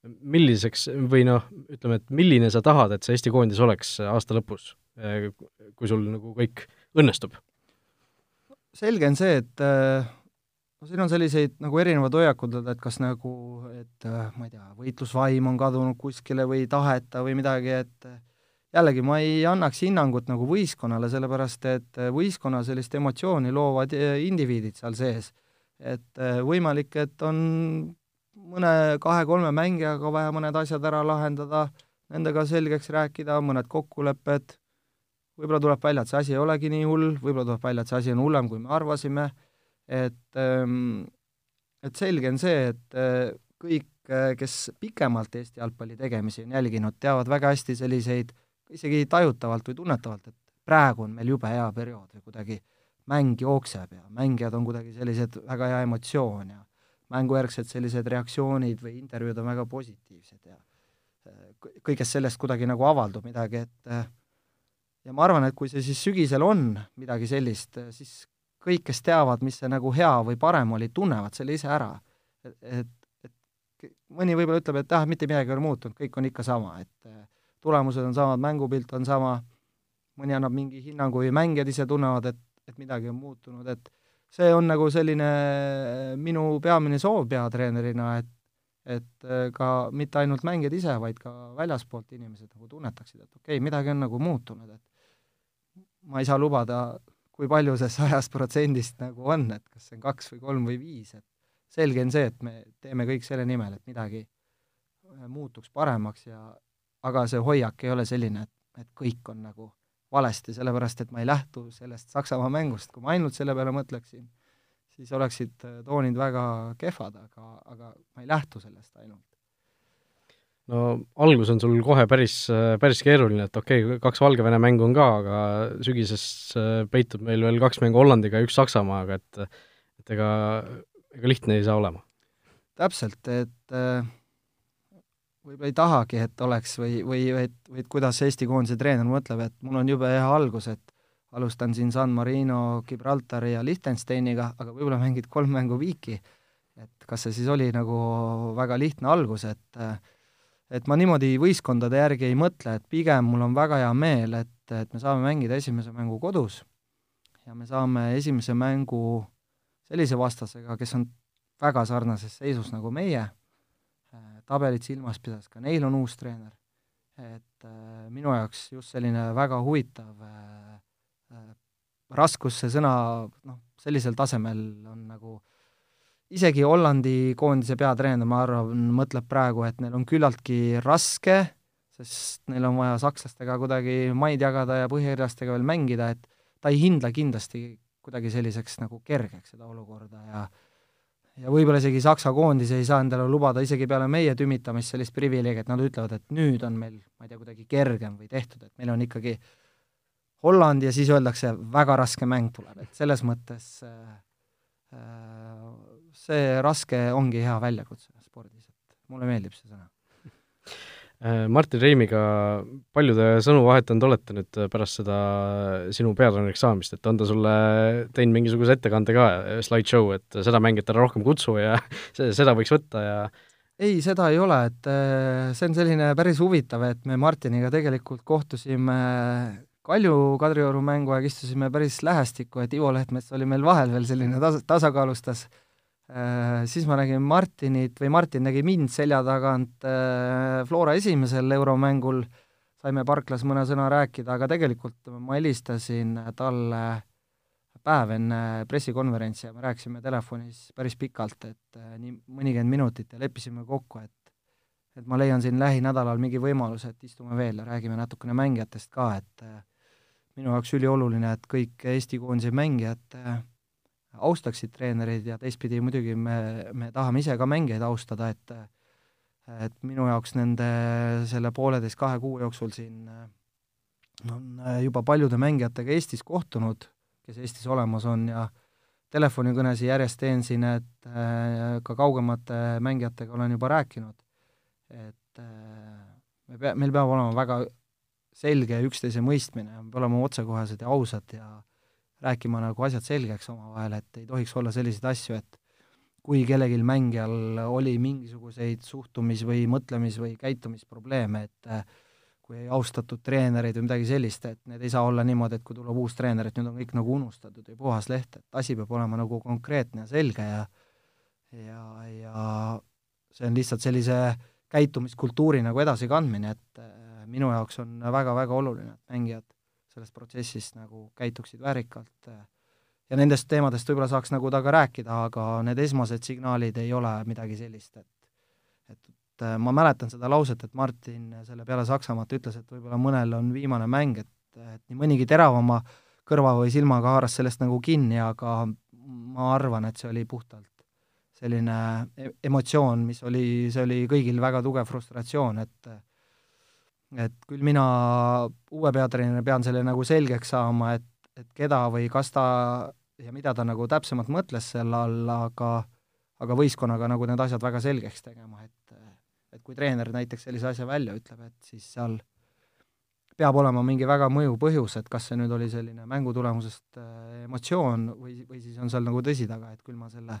milliseks või noh, ütleme, et milline sa tahad, et see Eesti koondis oleks aasta lõpus, kui sul nagu kõik õnnestub? selge on see, et no siin on selliseid nagu erinevad hoiakud, et kas nagu, et ma ei tea, võitlusvaim on kadunud kuskile või taheta või midagi, et jällegi, ma ei annaks hinnangut nagu võistkonnale, sellepärast et võistkonna sellist emotsiooni loovad indiviidid seal sees. et võimalik, et on mõne kahe-kolme mängijaga vaja mõned asjad ära lahendada, nendega selgeks rääkida, mõned kokkulepped, võib-olla tuleb välja, et see asi ei olegi nii hull, võib-olla tuleb välja, et see asi on hullem, kui me arvasime, et ähm, et selge on see, et äh, kõik, äh, kes pikemalt Eesti jalgpalli tegemisi on jälginud, teavad väga hästi selliseid, isegi tajutavalt või tunnetavalt, et praegu on meil jube hea periood või kuidagi mäng jookseb ja mängijad on kuidagi sellised, väga hea emotsioon ja mängujärgsed sellised reaktsioonid või intervjuud on väga positiivsed ja äh, kõigest sellest kuidagi nagu avaldub midagi, et ja ma arvan, et kui see siis sügisel on midagi sellist, siis kõik, kes teavad, mis see nagu hea või parem oli, tunnevad selle ise ära. et, et, mõni võib-olla ütleb, et ah, mitte midagi ei ole muutunud, kõik on ikka sama, et äh, tulemused on samad, mängupilt on sama, mõni annab mingi hinnangu või mängijad ise tunnevad, et, et midagi on muutunud, et see on nagu selline äh, minu peamine soov peatreenerina, et et äh, ka mitte ainult mängijad ise, vaid ka väljaspoolt inimesed nagu tunnetaksid, et okei okay,, midagi on nagu muutunud, et ma ei saa lubada kui palju see sajast protsendist nagu on, et kas see on kaks või kolm või viis, et selge on see, et me teeme kõik selle nimel, et midagi äh, muutuks paremaks ja aga see hoiak ei ole selline, et, et kõik on nagu valesti, sellepärast et ma ei lähtu sellest Saksamaa mängust, kui ma ainult selle peale mõtleksin, siis oleksid äh, toonid väga kehvad, aga, aga ma ei lähtu sellest ainult no algus on sul kohe päris, päris keeruline, et okei okay,, kaks Valgevene mängu on ka, aga sügises äh, peitub meil veel kaks mängu Hollandiga ja üks Saksamaaga, et et ega, ega lihtne ei saa olema. täpselt, et äh, võib-olla ei tahagi, et oleks või, või et, või et kuidas Eesti koondise treener mõtleb, et mul on jube hea algus, et alustan siin San Marino, Gibraltari ja Liechtensteiniga, aga võib-olla mängid kolm mängu viiki. et kas see siis oli nagu väga lihtne algus, et et ma niimoodi võistkondade järgi ei mõtle, et pigem mul on väga hea meel, et, et me saame mängida esimese mängu kodus ja me saame esimese mängu sellise vastasega, kes on väga sarnases seisus nagu meie, tabelit silmas pidades, ka neil on uus treener, et äh, minu jaoks just selline väga huvitav äh, äh, raskus, see sõna noh, sellisel tasemel on nagu äh, isegi Hollandi koondise peatreener, ma arvan, mõtleb praegu, et neil on küllaltki raske, sest neil on vaja sakslastega kuidagi maid jagada ja põhjairlastega veel mängida, et ta ei hindle kindlasti kuidagi selliseks nagu kergeks seda olukorda ja ja võib-olla isegi Saksa koondis ei saa endale lubada isegi peale meie tümitamist sellist privileegi, et nad ütlevad, et nüüd on meil, ma ei tea, kuidagi kergem või tehtud, et meil on ikkagi Holland ja siis öeldakse, väga raske mäng tuleb, et selles mõttes äh, äh, see raske ongi hea väljakutse spordis, et mulle meeldib see sõna. Äh, Martin Reimiga palju te sõnu vahetanud olete nüüd pärast seda sinu peatreeneriks saamist, et on ta sulle teinud mingisuguse ettekande ka, slideshow, et seda mängijat ära rohkem kutsu ja seda võiks võtta ja ei, seda ei ole, et äh, see on selline päris huvitav, et me Martiniga tegelikult kohtusime Kalju Kadrioru mängu aeg istusime päris lähestikku, et Ivo Lehtmets oli meil vahel veel selline tas-, tasakaalustas äh, Äh, siis ma nägin Martinit või Martin nägi mind selja tagant äh, Flora esimesel euromängul, saime parklas mõne sõna rääkida, aga tegelikult ma helistasin talle päev enne pressikonverentsi ja me rääkisime telefonis päris pikalt, et äh, nii mõnikümmend minutit ja leppisime kokku, et et ma leian siin lähinädalal mingi võimaluse, et istume veel ja räägime natukene mängijatest ka, et minu jaoks ülioluline, et kõik Eesti koondise mängijad äh, austaksid treenereid ja teistpidi muidugi me, me tahame ise ka mängijaid austada, et et minu jaoks nende selle pooleteist-kahe kuu jooksul siin on juba paljude mängijatega Eestis kohtunud, kes Eestis olemas on ja telefonikõnesid järjest teen siin, et ka kaugemate mängijatega olen juba rääkinud, et me pea, meil peab olema väga selge üksteise mõistmine, me peame olema otsekohesed ja ausad ja rääkima nagu asjad selgeks omavahel, et ei tohiks olla selliseid asju, et kui kellelgi mängijal oli mingisuguseid suhtumis- või mõtlemis- või käitumisprobleeme, et äh, kui ei austatud treenereid või midagi sellist, et need ei saa olla niimoodi, et kui tuleb uus treener, et nüüd on kõik nagu unustatud ja puhas leht, et asi peab olema nagu konkreetne ja selge ja ja, ja see on lihtsalt sellise käitumiskultuuri nagu edasikandmine, et äh, minu jaoks on väga-väga oluline, et mängijad selles protsessis nagu käituksid väärikalt äh, ja nendest teemadest võib-olla saaks nagu temaga rääkida, aga need esmased signaalid ei ole midagi sellist, et et äh, ma mäletan seda lauset, et Martin selle peale Saksamaad ütles, et võib-olla mõnel on viimane mäng, et, et nii mõnigi teravama kõrva või silmaga haaras sellest nagu kinni, aga ma arvan, et see oli puhtalt selline e-, emotsioon, mis oli, see oli kõigil väga tugev frustratsioon, et et küll mina uue peatreenerina pean selle nagu selgeks saama, et, et keda või kas ta ja mida ta nagu täpsemalt mõtles selle all, aga aga võistkonnaga nagu need asjad väga selgeks tegema, et et kui treener näiteks sellise asja välja ütleb, et siis seal peab olema mingi väga mõjuv põhjus, et kas see nüüd oli selline mängu tulemusest äh, emotsioon või, või siis on seal nagu tõsi taga, et küll ma selle,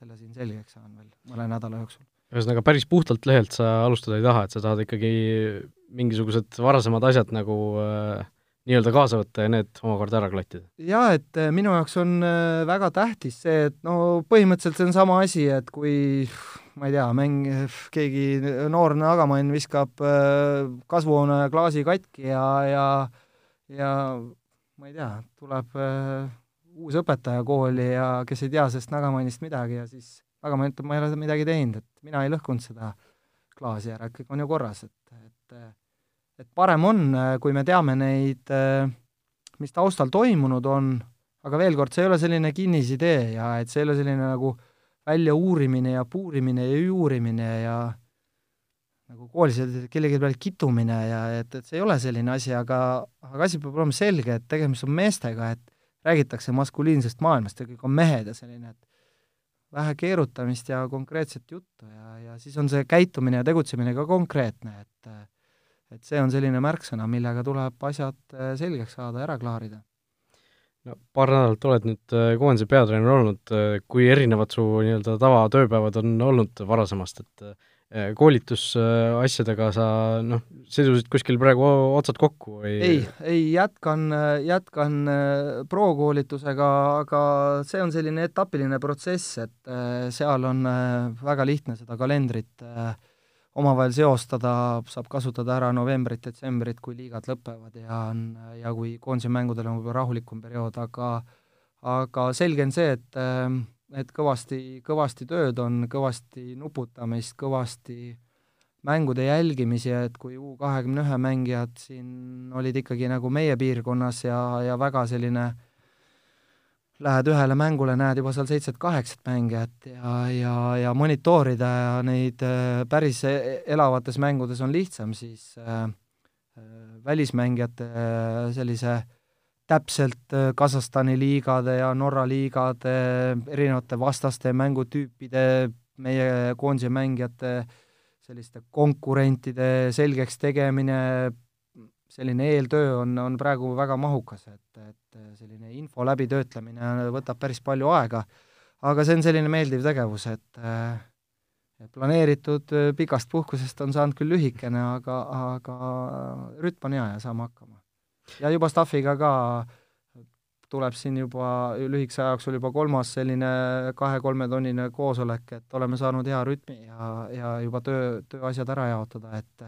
selle siin selgeks saan veel mõne nädala jooksul. ühesõnaga, päris puhtalt lehelt sa alustada ei taha, et sa tahad ikkagi mingisugused varasemad asjad nagu äh, nii-öelda kaasa võtta ja need omakorda ära klattida? jaa, et äh, minu jaoks on äh, väga tähtis see, et no põhimõtteliselt see on sama asi, et kui ma ei tea, mäng, keegi noor nagamann viskab äh, kasvuhoone klaasi katki ja, ja ja ma ei tea, tuleb uus õpetaja kooli ja kes ei tea sellest nagamannist midagi ja siis nagamann ütleb, ma ei ole midagi teinud, et mina ei lõhkunud seda klaasi ära, kõik on ju korras, et, et et parem on, äh, kui me teame neid, äh, mis taustal toimunud on, aga veel kord, see ei ole selline kinnisidee ja et see ei ole selline nagu väljauurimine ja puurimine ja juurimine ja nagu koolis kellegi peale kitumine ja et, et see ei ole selline asi, aga, aga asi peab olema selge, et tegemist on meestega, et räägitakse maskuliinsest maailmast ja kõik on mehed ja selline, et vähe keerutamist ja konkreetset juttu ja, ja siis on see käitumine ja tegutsemine ka konkreetne, et et see on selline märksõna, millega tuleb asjad äh, selgeks saada, ära klaarida. no paar nädalat oled nüüd äh, koondise peatreener olnud, äh, kui erinevad su nii-öelda tavatööpäevad on olnud varasemast, et koolitusasjadega sa noh, sidusid kuskil praegu otsad kokku või? ei, ei jätkan, jätkan pro-koolitusega, aga see on selline etapiline protsess, et seal on väga lihtne seda kalendrit äh, omavahel seostada, saab kasutada ära novembrit-detsembrit, kui liigad lõpevad ja on, ja kui koondise mängudel on võib-olla rahulikum periood, aga aga selge on see, et et kõvasti, kõvasti tööd on, kõvasti nuputamist, kõvasti mängude jälgimisi, et kui U kahekümne ühe mängijad siin olid ikkagi nagu meie piirkonnas ja, ja väga selline äh, lähed ühele mängule, näed juba seal seitset-kaheksat mängijat ja, ja, ja monitoorida ja neid äh, päris e-, elavates mängudes on lihtsam, siis äh, äh välismängijate sellise täpselt Kasahstani liigade ja Norra liigade erinevate vastaste mängutüüpide, meie koondise mängijate selliste konkurentide selgeks tegemine, selline eeltöö on, on praegu väga mahukas, et, et selline info läbitöötlemine võtab päris palju aega, aga see on selline meeldiv tegevus, et et planeeritud pikast puhkusest on saanud küll lühikene, aga, aga rütm on hea ja saame hakkama. ja juba staffiga ka tuleb siin juba lühikese aja jooksul juba kolmas selline kahe-kolmetonnine koosolek, et oleme saanud hea rütmi ja, ja juba töö, tööasjad ära jaotada, et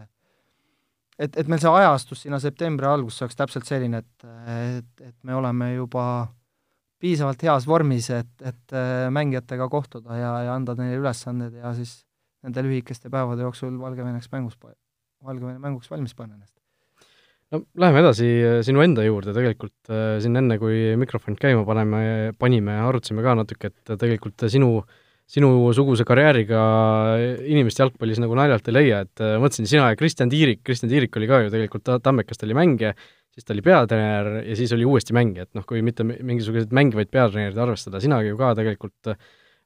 et, et meil see ajastus sinna septembri algusse oleks täpselt selline, et, et, et me oleme juba piisavalt heas vormis, et, et äh, mängijatega kohtuda ja, ja anda neile ülesanded ja siis nende lühikeste päevade jooksul Valgeveneks mängus, Valgevene mänguks valmis panna ennast. no läheme edasi äh, sinu enda juurde, tegelikult äh, siin enne, kui mikrofon käima paneme, panime, arutasime ka natuke, et tegelikult sinu äh, sinusuguse karjääriga inimest jalgpallis nagu naljalt ei leia, et äh, mõtlesin, sina ja Kristjan Tiirik, Kristjan Tiirik oli ka ju tegelikult Tammekast oli mängija, siis ta oli peatreener ja siis oli uuesti mängija, et noh, kui mitte mingisuguseid mängivaid peatreenereid arvestada, sina ju ka tegelikult äh,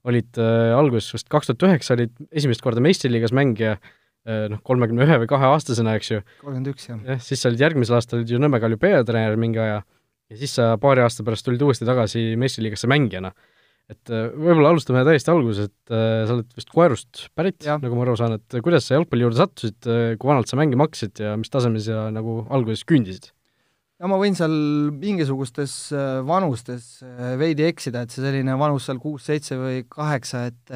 olid äh, alguses vist kaks tuhat üheksa olid esimest korda meistriliigas mängija, noh, kolmekümne ühe või kahe aastasena, eks ju. kolmkümmend üks, jah. jah, siis sa olid järgmisel aastal olid ju Nõmme Kalju peatreener mingi aja ja siis sa paari aasta pärast tulid uuesti tagasi meistriliigasse mängijana. Et äh, võib-olla alustame täiesti alguses, et äh, sa oled vist Koerust pärit, nagu ma aru saan, et kuidas sa jalgpalli juurde sattusid, kui vanalt sa mängima hakkasid ja mis tasemel sa nagu alguses küündisid? ja ma võin seal mingisugustes vanustes veidi eksida, et see selline vanus seal kuus-seitse või kaheksa, et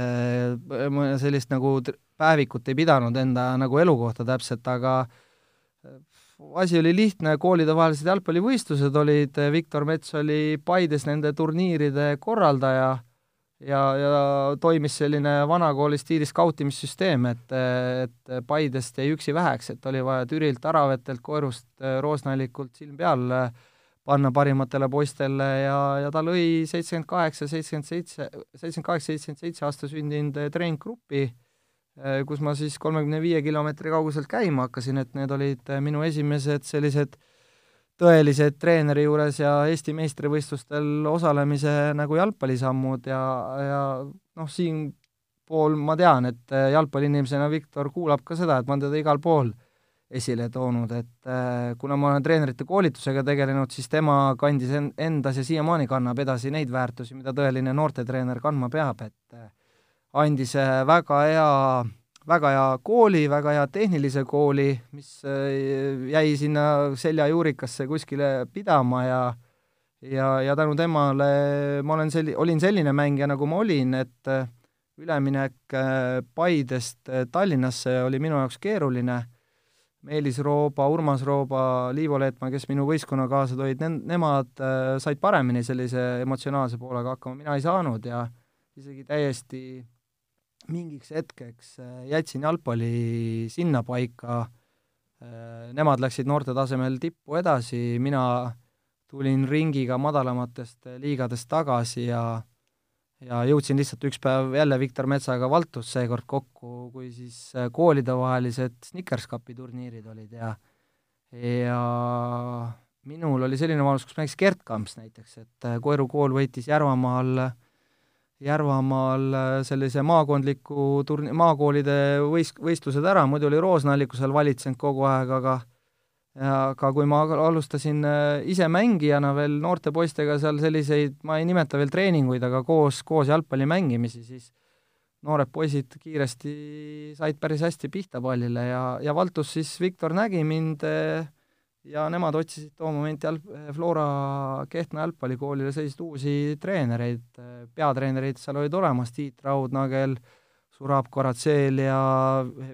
ma sellist nagu päevikut ei pidanud enda nagu elukohta täpselt, aga äh, asi oli lihtne, koolidevahelised jalgpallivõistlused olid, Viktor Mets oli Paides nende turniiride korraldaja ja, ja toimis selline vanakooli stiilis skautimissüsteem, et, et Paidest jäi üksi väheks, et oli vaja Türilt, Aravetelt, Koerust, Roosnallikult silm peal panna parimatele poistele ja, ja ta lõi seitsekümmend kaheksa, seitsekümmend seitse, seitsekümmend kaheksa, seitsekümmend seitse aasta sündinud treeninggrupi. Äh, kus ma siis kolmekümne viie kilomeetri kauguselt käima hakkasin, et need olid äh, minu esimesed sellised tõelised treeneri juures ja Eesti meistrivõistlustel osalemise nagu jalgpallisammud ja, ja noh, siinpool ma tean, et äh, jalgpalliinimesena Viktor kuulab ka seda, et ma olen teda igal pool esile toonud, et kuna ma olen treenerite koolitusega tegelenud, siis tema kandis endas ja siiamaani kannab edasi neid väärtusi, mida tõeline noortetreener kandma peab, et andis äh, väga hea, väga hea kooli, väga hea tehnilise kooli, mis äh, jäi sinna seljajuurikasse kuskile pidama ja ja, ja tänu temale ma olen selli-, olin selline mängija, nagu ma olin, et äh, üleminek Paidest Tallinnasse oli minu jaoks keeruline, Meelis Rooba, Urmas Rooba, Liivo Leetmaa, kes minu võistkonnakaaslased olid, nemad said paremini sellise emotsionaalse poolega hakkama, mina ei saanud ja isegi täiesti mingiks hetkeks äh, jätsin jalgpalli sinnapaika, äh, nemad läksid noorte tasemel tippu edasi, mina tulin ringiga madalamatest liigadest tagasi ja ja jõudsin lihtsalt üks päev jälle Viktor Metsaga Valtus seekord kokku, kui siis äh, koolidevahelised Snickers Cupi turniirid olid ja ja minul oli selline võimalus, kus mängis Gerd Kamps näiteks, et Koeru kool võitis Järvamaal äh, Järvamaal äh, sellise maakondliku turni-, maakoolide võis-, võistlused ära, muidu oli Roosnalliku seal valitsenud kogu aeg, aga aga kui ma alustasin äh, ise mängijana veel noorte poistega seal selliseid, ma ei nimeta veel treeninguid, aga koos, koos jalgpalli mängimisi, siis noored poisid kiiresti said päris hästi pihta pallile ja, ja Valtus siis Viktor nägi mind äh, ja nemad otsisid too moment jalg-, Flora Kehtna jalgpallikoolile selliseid uusi treenereid, peatreenerid seal olid olemas, Tiit Raudnagel, Surab Koratseelia,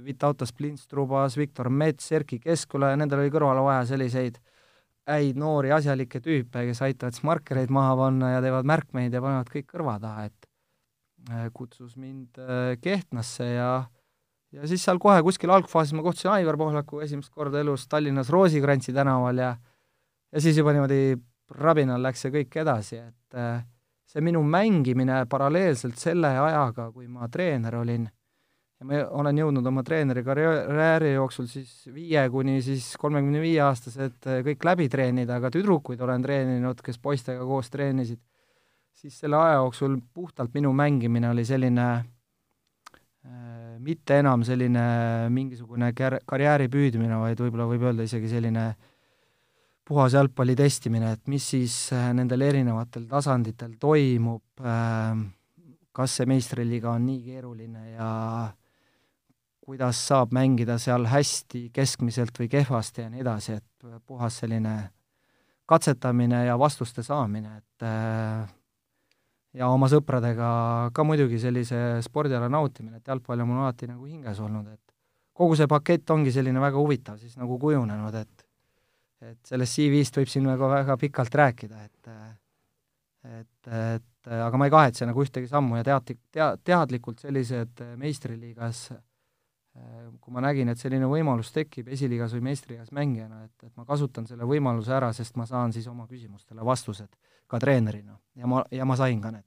Vitautas Plinstrubas, Viktor Mets, Erkki Keskula ja nendel oli kõrvale vaja selliseid häid noori asjalikke tüüpe, kes aitavad siis markereid maha panna ja teevad märkmeid ja panevad kõik kõrva taha, et äh, kutsus mind äh, Kehtnasse ja ja siis seal kohe kuskil algfaasis ma kohtusin Aivar Pohlaku esimest korda elus Tallinnas Roosikrantsi tänaval ja ja siis juba niimoodi rabinal läks see kõik edasi, et äh, see minu mängimine paralleelselt selle ajaga, kui ma treener olin, ja ma olen jõudnud oma treeneri karjääri jooksul siis viie kuni siis kolmekümne viie aastased äh, kõik läbi treenida, aga tüdrukuid olen treeninud, kes poistega koos treenisid, siis selle aja jooksul puhtalt minu mängimine oli selline äh, mitte enam selline mingisugune kar-, karjääri püüdmine, vaid võib-olla võib öelda isegi selline puhas jalgpalli testimine, et mis siis äh, nendel erinevatel tasanditel toimub, ähm, kas see meistriliiga on nii keeruline ja kuidas saab mängida seal hästi, keskmiselt või kehvasti ja nii edasi, et puhas selline katsetamine ja vastuste saamine, et äh, ja oma sõpradega ka muidugi sellise spordiala nautimine, et jalgpall on mul alati nagu hinges olnud, et kogu see pakett ongi selline väga huvitav siis nagu kujunenud, et et sellest CV-st võib siin nagu väga pikalt rääkida, et et, et aga ma ei kahetse nagu ühtegi sammu ja tead-, tea-, teadlikult sellised meistriliigas kui ma nägin, et selline võimalus tekib esiliigas või meistriliigas mängijana, et, et ma kasutan selle võimaluse ära, sest ma saan siis oma küsimustele vastused ka treenerina. Ja ma, ja ma sain ka need.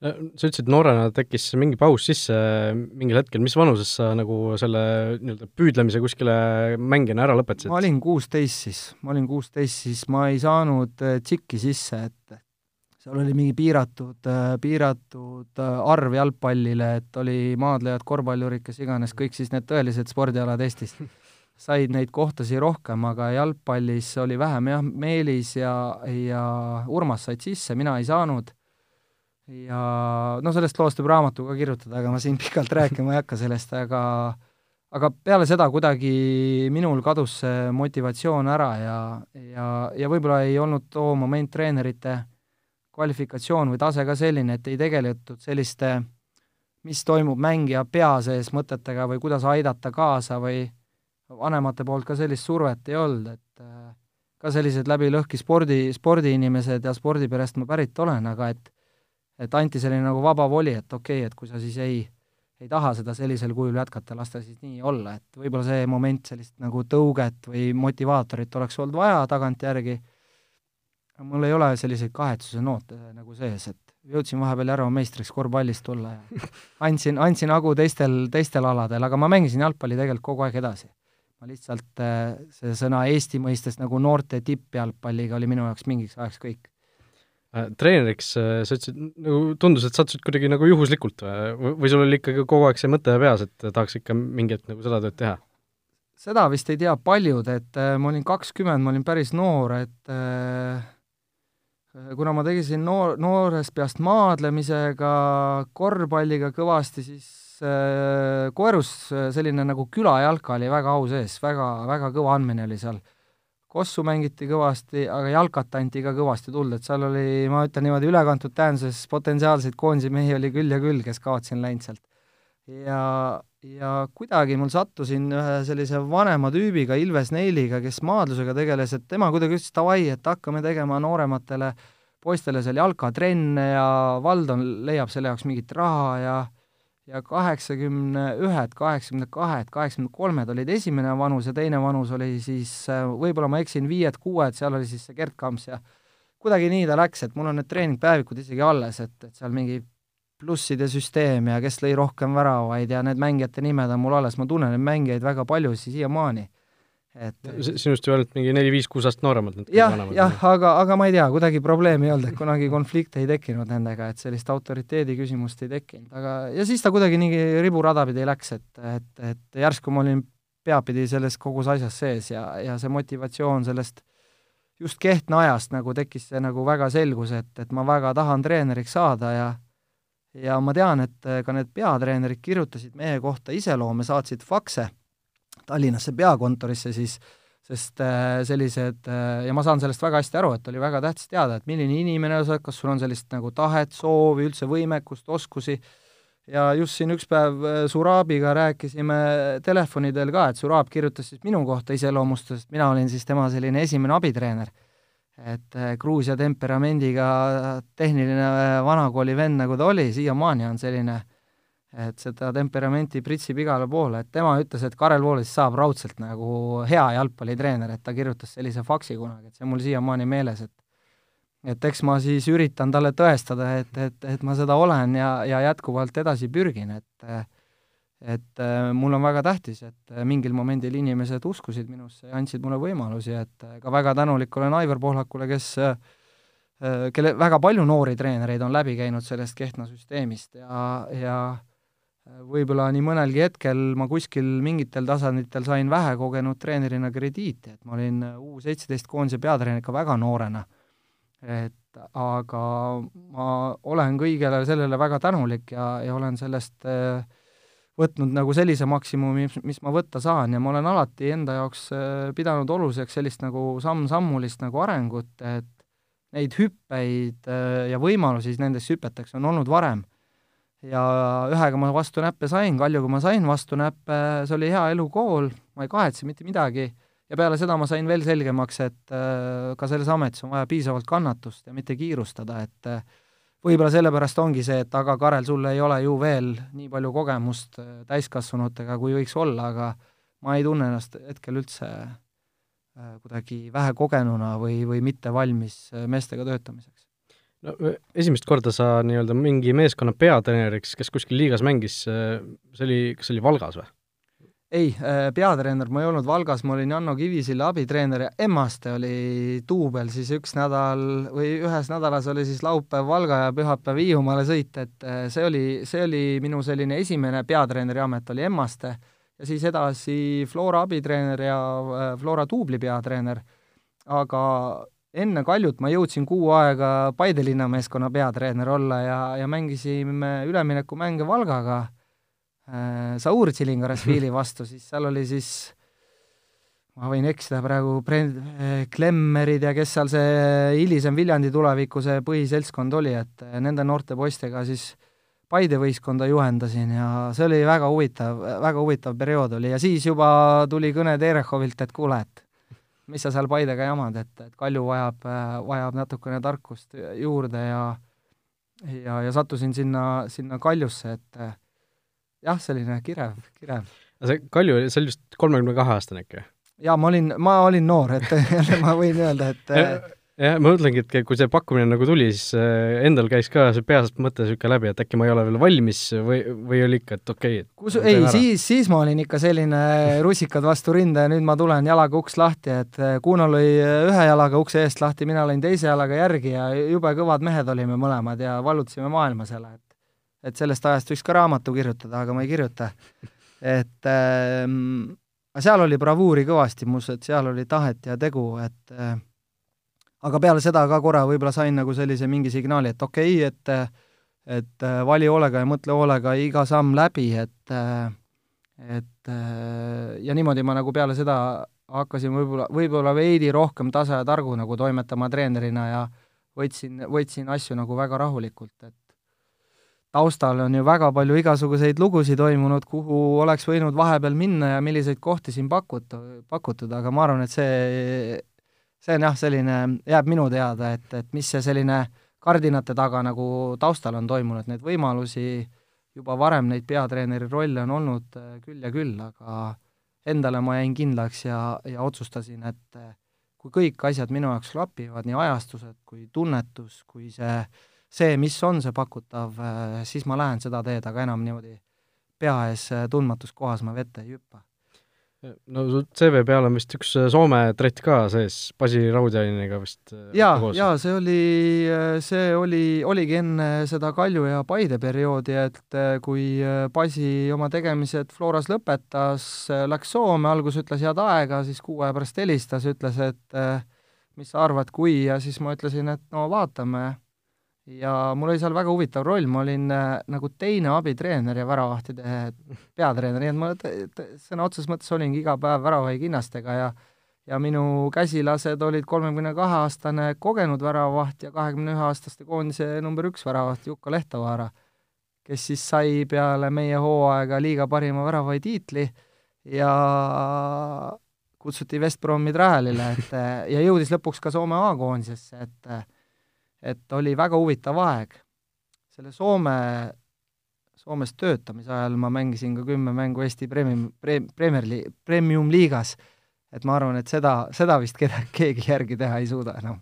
sa ütlesid, noorena tekkis mingi paus sisse mingil hetkel, mis vanuses sa nagu selle nii-öelda püüdlemise kuskile mängijana ära lõpetasid? ma olin kuusteist siis, ma olin kuusteist, siis. Ma ei saanud äh, tšikki sisse, et seal oli mingi piiratud, piiratud arv jalgpallile, et oli maadlejad, korvpallurid, kes iganes, kõik siis need tõelised spordialad Eestis said neid kohtasid rohkem, aga jalgpallis oli vähem jah, Meelis ja, ja Urmas said sisse, mina ei saanud. ja no sellest loost võib raamatu ka kirjutada, aga ma siin pikalt rääkima ei hakka sellest, aga aga peale seda kuidagi minul kadus see motivatsioon ära ja, ja, ja võib-olla ei olnud too moment treenerite kvalifikatsioon või tase ka selline, et ei tegeletud selliste, mis toimub mängija pea sees mõtetega või kuidas aidata kaasa või vanemate poolt ka sellist survet ei olnud, et äh, ka sellised läbi lõhki spordi, spordiinimesed ja spordiperest ma pärit olen, aga et et anti selline nagu vaba voli, et okei okay,, et kui sa siis ei, ei taha seda sellisel kujul jätkata, las ta siis nii olla, et võib-olla see moment sellist nagu tõuget või motivaatorit oleks olnud vaja tagantjärgi, mul ei ole selliseid kahetsuse noote nagu sees, et jõudsin vahepeal Järva meistriks korvpallist tulla ja andsin, andsin hagu teistel, teistel aladel, aga ma mängisin jalgpalli tegelikult kogu aeg edasi ma lihtsalt, äh, see sõna Eesti mõistes nagu noorte tippjalgpalliga oli minu jaoks mingiks ajaks kõik. Äh, treeneriks äh, sa ütlesid, nagu tundus, et sattusid kuidagi nagu juhuslikult või, või sul oli ikkagi kogu aeg see mõte peas, et tahaks ikka mingi hetk nagu seda tööd teha? seda vist ei tea paljud, et ma olin kakskümmend, ma olin päris noor, et äh, kuna ma tegisin noor, noorest peast maadlemisega, korvpalliga kõvasti, siis Koerus äh, selline nagu külajalka oli väga au sees, väga, väga kõva andmine oli seal. Kossu mängiti kõvasti, aga jalkat anti ka kõvasti tuld, et seal oli, ma ütlen niimoodi, ülekantud tähenduses potentsiaalseid koondise mehi oli küll ja küll, kes kaotsin läinud sealt. ja, ja kuidagi mul sattusin ühe sellise vanema tüübiga, Ilves Neiliga, kes maadlusega tegeles, et tema kuidagi ütles davai, et hakkame tegema noorematele poistele seal jalkatrenne ja Valdon leiab selle jaoks mingit raha ja ja kaheksakümne ühed, kaheksakümne kahed, kaheksakümne kolmed olid esimene vanus ja teine vanus oli siis, äh, võib-olla ma eksin, viied-kuued, seal oli siis see Gerd Kamps ja kuidagi nii ta läks, et mul on need treeningpäevikud isegi alles, et, et seal mingi plusside süsteem ja kes lõi rohkem väravaid ja need mängijate nimed on mul alles, ma tunnen neid mängijaid väga paljusid siiamaani et sinust ju ainult mingi neli-viis-kuus aastat nooremad jah, jah, aga, aga ma ei tea, kuidagi probleemi ei olnud, et kunagi konflikte ei tekkinud nendega, et sellist autoriteedi küsimust ei tekkinud, aga ja siis ta kuidagi nii riburada pidi läks, et, et, et järsku ma olin peapidi selles kogus asjas sees ja, ja see motivatsioon sellest just Kehtna ajast nagu tekkis see nagu väga selgus, et, et ma väga tahan treeneriks saada ja ja ma tean, et ka need peatreenerid kirjutasid meie kohta iseloome, saatsid fakse Tallinnasse peakontorisse, siis sest äh, sellised äh, ja ma saan sellest väga hästi aru, et oli väga tähtis teada, et milline inimene sa oled, kas sul on sellist nagu tahet, soovi, üldse võimekust, oskusi, ja just siin üks päev äh, Surabiga rääkisime telefonidel ka, et Surab kirjutas siis minu kohta iseloomustusest, mina olin siis tema selline esimene abitreener. et Gruusia temperamendiga tehniline vanakooli vend, nagu ta oli, siiamaani on selline äh, et seda temperamenti pritsib igale poole, et tema ütles, et Karel Voolis saab raudselt nagu hea jalgpallitreener, et ta kirjutas sellise faksi kunagi, et see on mul siiamaani meeles, et et eks ma siis üritan talle tõestada, et, et, et ma seda olen ja, ja jätkuvalt edasi pürgin, et et mul on väga tähtis, et mingil momendil inimesed uskusid minusse ja andsid mulle võimalusi, et ka väga tänulik olen Aivar Pohlakule, kes kelle väga palju noori treenereid on läbi käinud sellest Kehtna süsteemist ja, ja võib-olla nii mõnelgi hetkel ma kuskil mingitel tasanditel sain vähekogenud treenerina krediiti, et ma olin U seitseteist koondise peatreener ikka väga noorena. et aga ma olen kõigele sellele väga tänulik ja, ja olen sellest äh, võtnud nagu sellise maksimumi, mis ma võtta saan ja ma olen alati enda jaoks äh, pidanud oluliseks sellist nagu samm-sammulist nagu arengut, et neid hüppeid äh, ja võimalusi nendeks hüpeteks on olnud varem ja ühega ma vastu näppe sain, Kaljuga ma sain vastu näppe, see oli hea elukool, ma ei kahetse mitte midagi, ja peale seda ma sain veel selgemaks, et äh, ka selles ametis on vaja piisavalt kannatust ja mitte kiirustada, et äh, võib-olla sellepärast ongi see, et aga Karel, sul ei ole ju veel nii palju kogemust äh, täiskasvanutega, kui võiks olla, aga ma ei tunne ennast hetkel üldse kuidagi vähekogenuna või, või mitte valmis meestega töötamiseks no esimest korda sa nii-öelda mingi meeskonna peatreeneriks, kes kuskil liigas mängis, see oli, kas see oli Valgas või? ei, peatreener ma ei olnud Valgas, ma olin Janno Kivisilla abitreener ja Emmaste oli duubel siis üks nädal või ühes nädalas oli siis laupäev Valga ja pühapäev Hiiumaale sõit, et see oli, see oli minu selline esimene peatreeneri amet, oli Emmaste ja siis edasi Flora abitreener ja Flora duubli peatreener, aga enne Kaljut ma jõudsin kuu aega Paide linnameeskonna peatreener olla ja, ja mängisime üleminekumänge Valgaga Äh, Saur Tsilingarasvili vastu, siis seal oli siis ma võin eksida praegu, äh, Klemmerid ja kes seal see hilisem Viljandi tuleviku see põhiseltskond oli, et äh, nende noorte poistega siis Paide võistkonda juhendasin ja see oli väga huvitav, väga huvitav periood oli ja siis juba tuli kõne Terehovilt, et kuule, et mis sa seal Paidega jamad, et, et Kalju vajab, vajab natukene tarkust juurde ja ja, ja sattusin sinna, sinna Kaljusse, et jah, selline kirev, kirev. aga see Kalju, see oli vist kolmekümne kahe aastane äkki? jaa, ma olin, ma olin noor, et jälle ma võin öelda, et jah, ma mõtlengi, et kui see pakkumine nagu tuli, siis äh, endal käis ka see peast mõte niisugune läbi, et äkki ma ei ole veel valmis või, või oli ikka, et okei okay,, et kus, ei, siis, siis ma olin ikka selline russikad vastu rinda ja nüüd ma tulen jalaga uks lahti, et äh, Kuno lõi äh, ühe jalaga ukse eest lahti, mina lõin teise jalaga järgi ja jube kõvad mehed olime mõlemad ja vallutasime maailma seal, et et sellest ajast võiks ka raamatu kirjutada, aga ma ei kirjuta. et ähm, seal oli bravuuri kõvasti mus, et seal oli tahet ja tegu, et äh, aga peale seda ka korra võib-olla sain nagu sellise mingi signaali, et okei okay,, et et äh, vali hoolega ja mõtle hoolega iga samm läbi, et äh, et äh, ja niimoodi ma nagu peale seda hakkasin võib-olla, võib-olla veidi rohkem tasa ja targu nagu toimetama treenerina ja võtsin, võtsin asju nagu väga rahulikult, et taustal on ju väga palju igasuguseid lugusid toimunud, kuhu oleks võinud vahepeal minna ja milliseid kohti siin pakuta, pakutud, aga ma arvan, et see, see on jah, selline, jääb minu teada, et, et mis see selline kardinate taga nagu taustal on toimunud, neid võimalusi juba varem, neid peatreeneri rolle on olnud äh, küll ja küll, aga endale ma jäin kindlaks ja, ja otsustasin, et äh, kui kõik asjad minu jaoks klapivad, nii ajastused kui tunnetus, kui see see, mis on see pakutav, äh, siis ma lähen seda teed, aga enam niimoodi pea ees tundmatus kohas ma vette ei hüppa. No su CV peal on vist üks äh, Soome trett ka sees, Basi Raudjaniniga vist jaa, jaa, see oli, see oli, oligi enne seda Kalju ja Paide perioodi, et kui Basi oma tegemised Floras lõpetas, läks Soome, alguses ütles head aega, siis kuu aja pärast helistas, ütles, et mis sa arvad, kui, ja siis ma ütlesin, et no vaatame ja mul oli seal väga huvitav roll, ma olin äh, nagu teine abitreener ja väravahtide peatreener, nii et ma sõna otseses mõttes olingi iga päev väravahikinnastega ja ja minu käsilased olid kolmekümne kahe aastane kogenud väravavaht ja kahekümne ühe aastaste koondise number üks väravaht Jukka Lehtovaara, kes siis sai peale meie hooaega liiga parima väravahi tiitli ja kutsuti West Bromi trialile, et ja jõudis lõpuks ka Soome A-koondisesse, et et oli väga huvitav aeg. selle Soome, Soomes töötamise ajal ma mängisin ka kümme mängu Eesti premium, pre-, Premier Li-, premium-liigas, et ma arvan, et seda, seda vist keda, keegi järgi teha ei suuda enam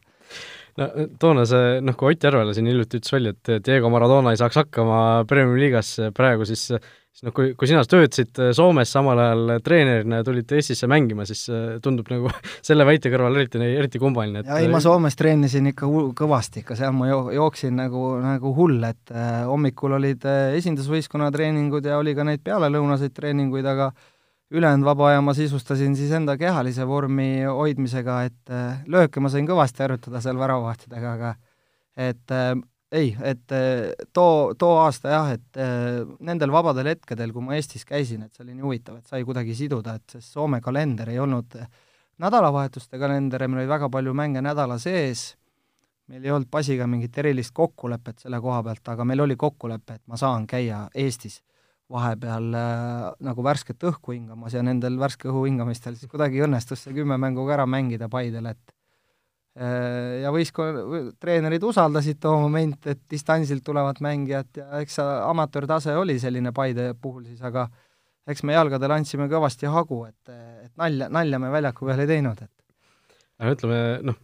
no toona see, noh, kui Ott Järvela siin hiljuti ütles välja, et Diego Maradona ei saaks hakkama Premium-liigas praegu, siis siis noh, kui, kui sina töötasid äh, Soomes samal ajal treenerina ja tulid Eestisse mängima, siis äh, tundub nagu selle väite kõrval eriti, eriti kummaline, et ja ei, ma Soomes treenisin ikka kõvasti, ikka seal ma jo-, jooksin nagu, nagu hull, et äh, hommikul olid äh, esindusvõistkonna treeningud ja oli ka neid pealelõunaseid treeninguid, aga ülejäänud vaba aja ma sisustasin siis enda kehalise vormi hoidmisega, et äh, lööke ma sain kõvasti harjutada seal väravahtidega, aga et äh, ei, et eh, too, too aasta jah, et eh, nendel vabadel hetkedel, kui ma Eestis käisin, et see oli nii huvitav, et sai kuidagi siduda, et see Soome kalender ei olnud nädalavahetuste kalender ja meil oli väga palju mänge nädala sees, meil ei olnud Basiga mingit erilist kokkulepet selle koha pealt, aga meil oli kokkulepe, et ma saan käia Eestis vahepeal äh, nagu värsket õhku hingamas ja nendel värske õhu hingamistel siis kuidagi õnnestus see kümme mängu ka ära mängida Paidel, et Äh, ja võistkonna, treenerid usaldasid too moment, et distantsilt tulevad mängijad ja eks see amatöörtase oli selline Paide puhul siis, aga eks me jalgadel andsime kõvasti hagu, et, et nalja, nalja me väljaku peal ei teinud, et. Aga ütleme, noh,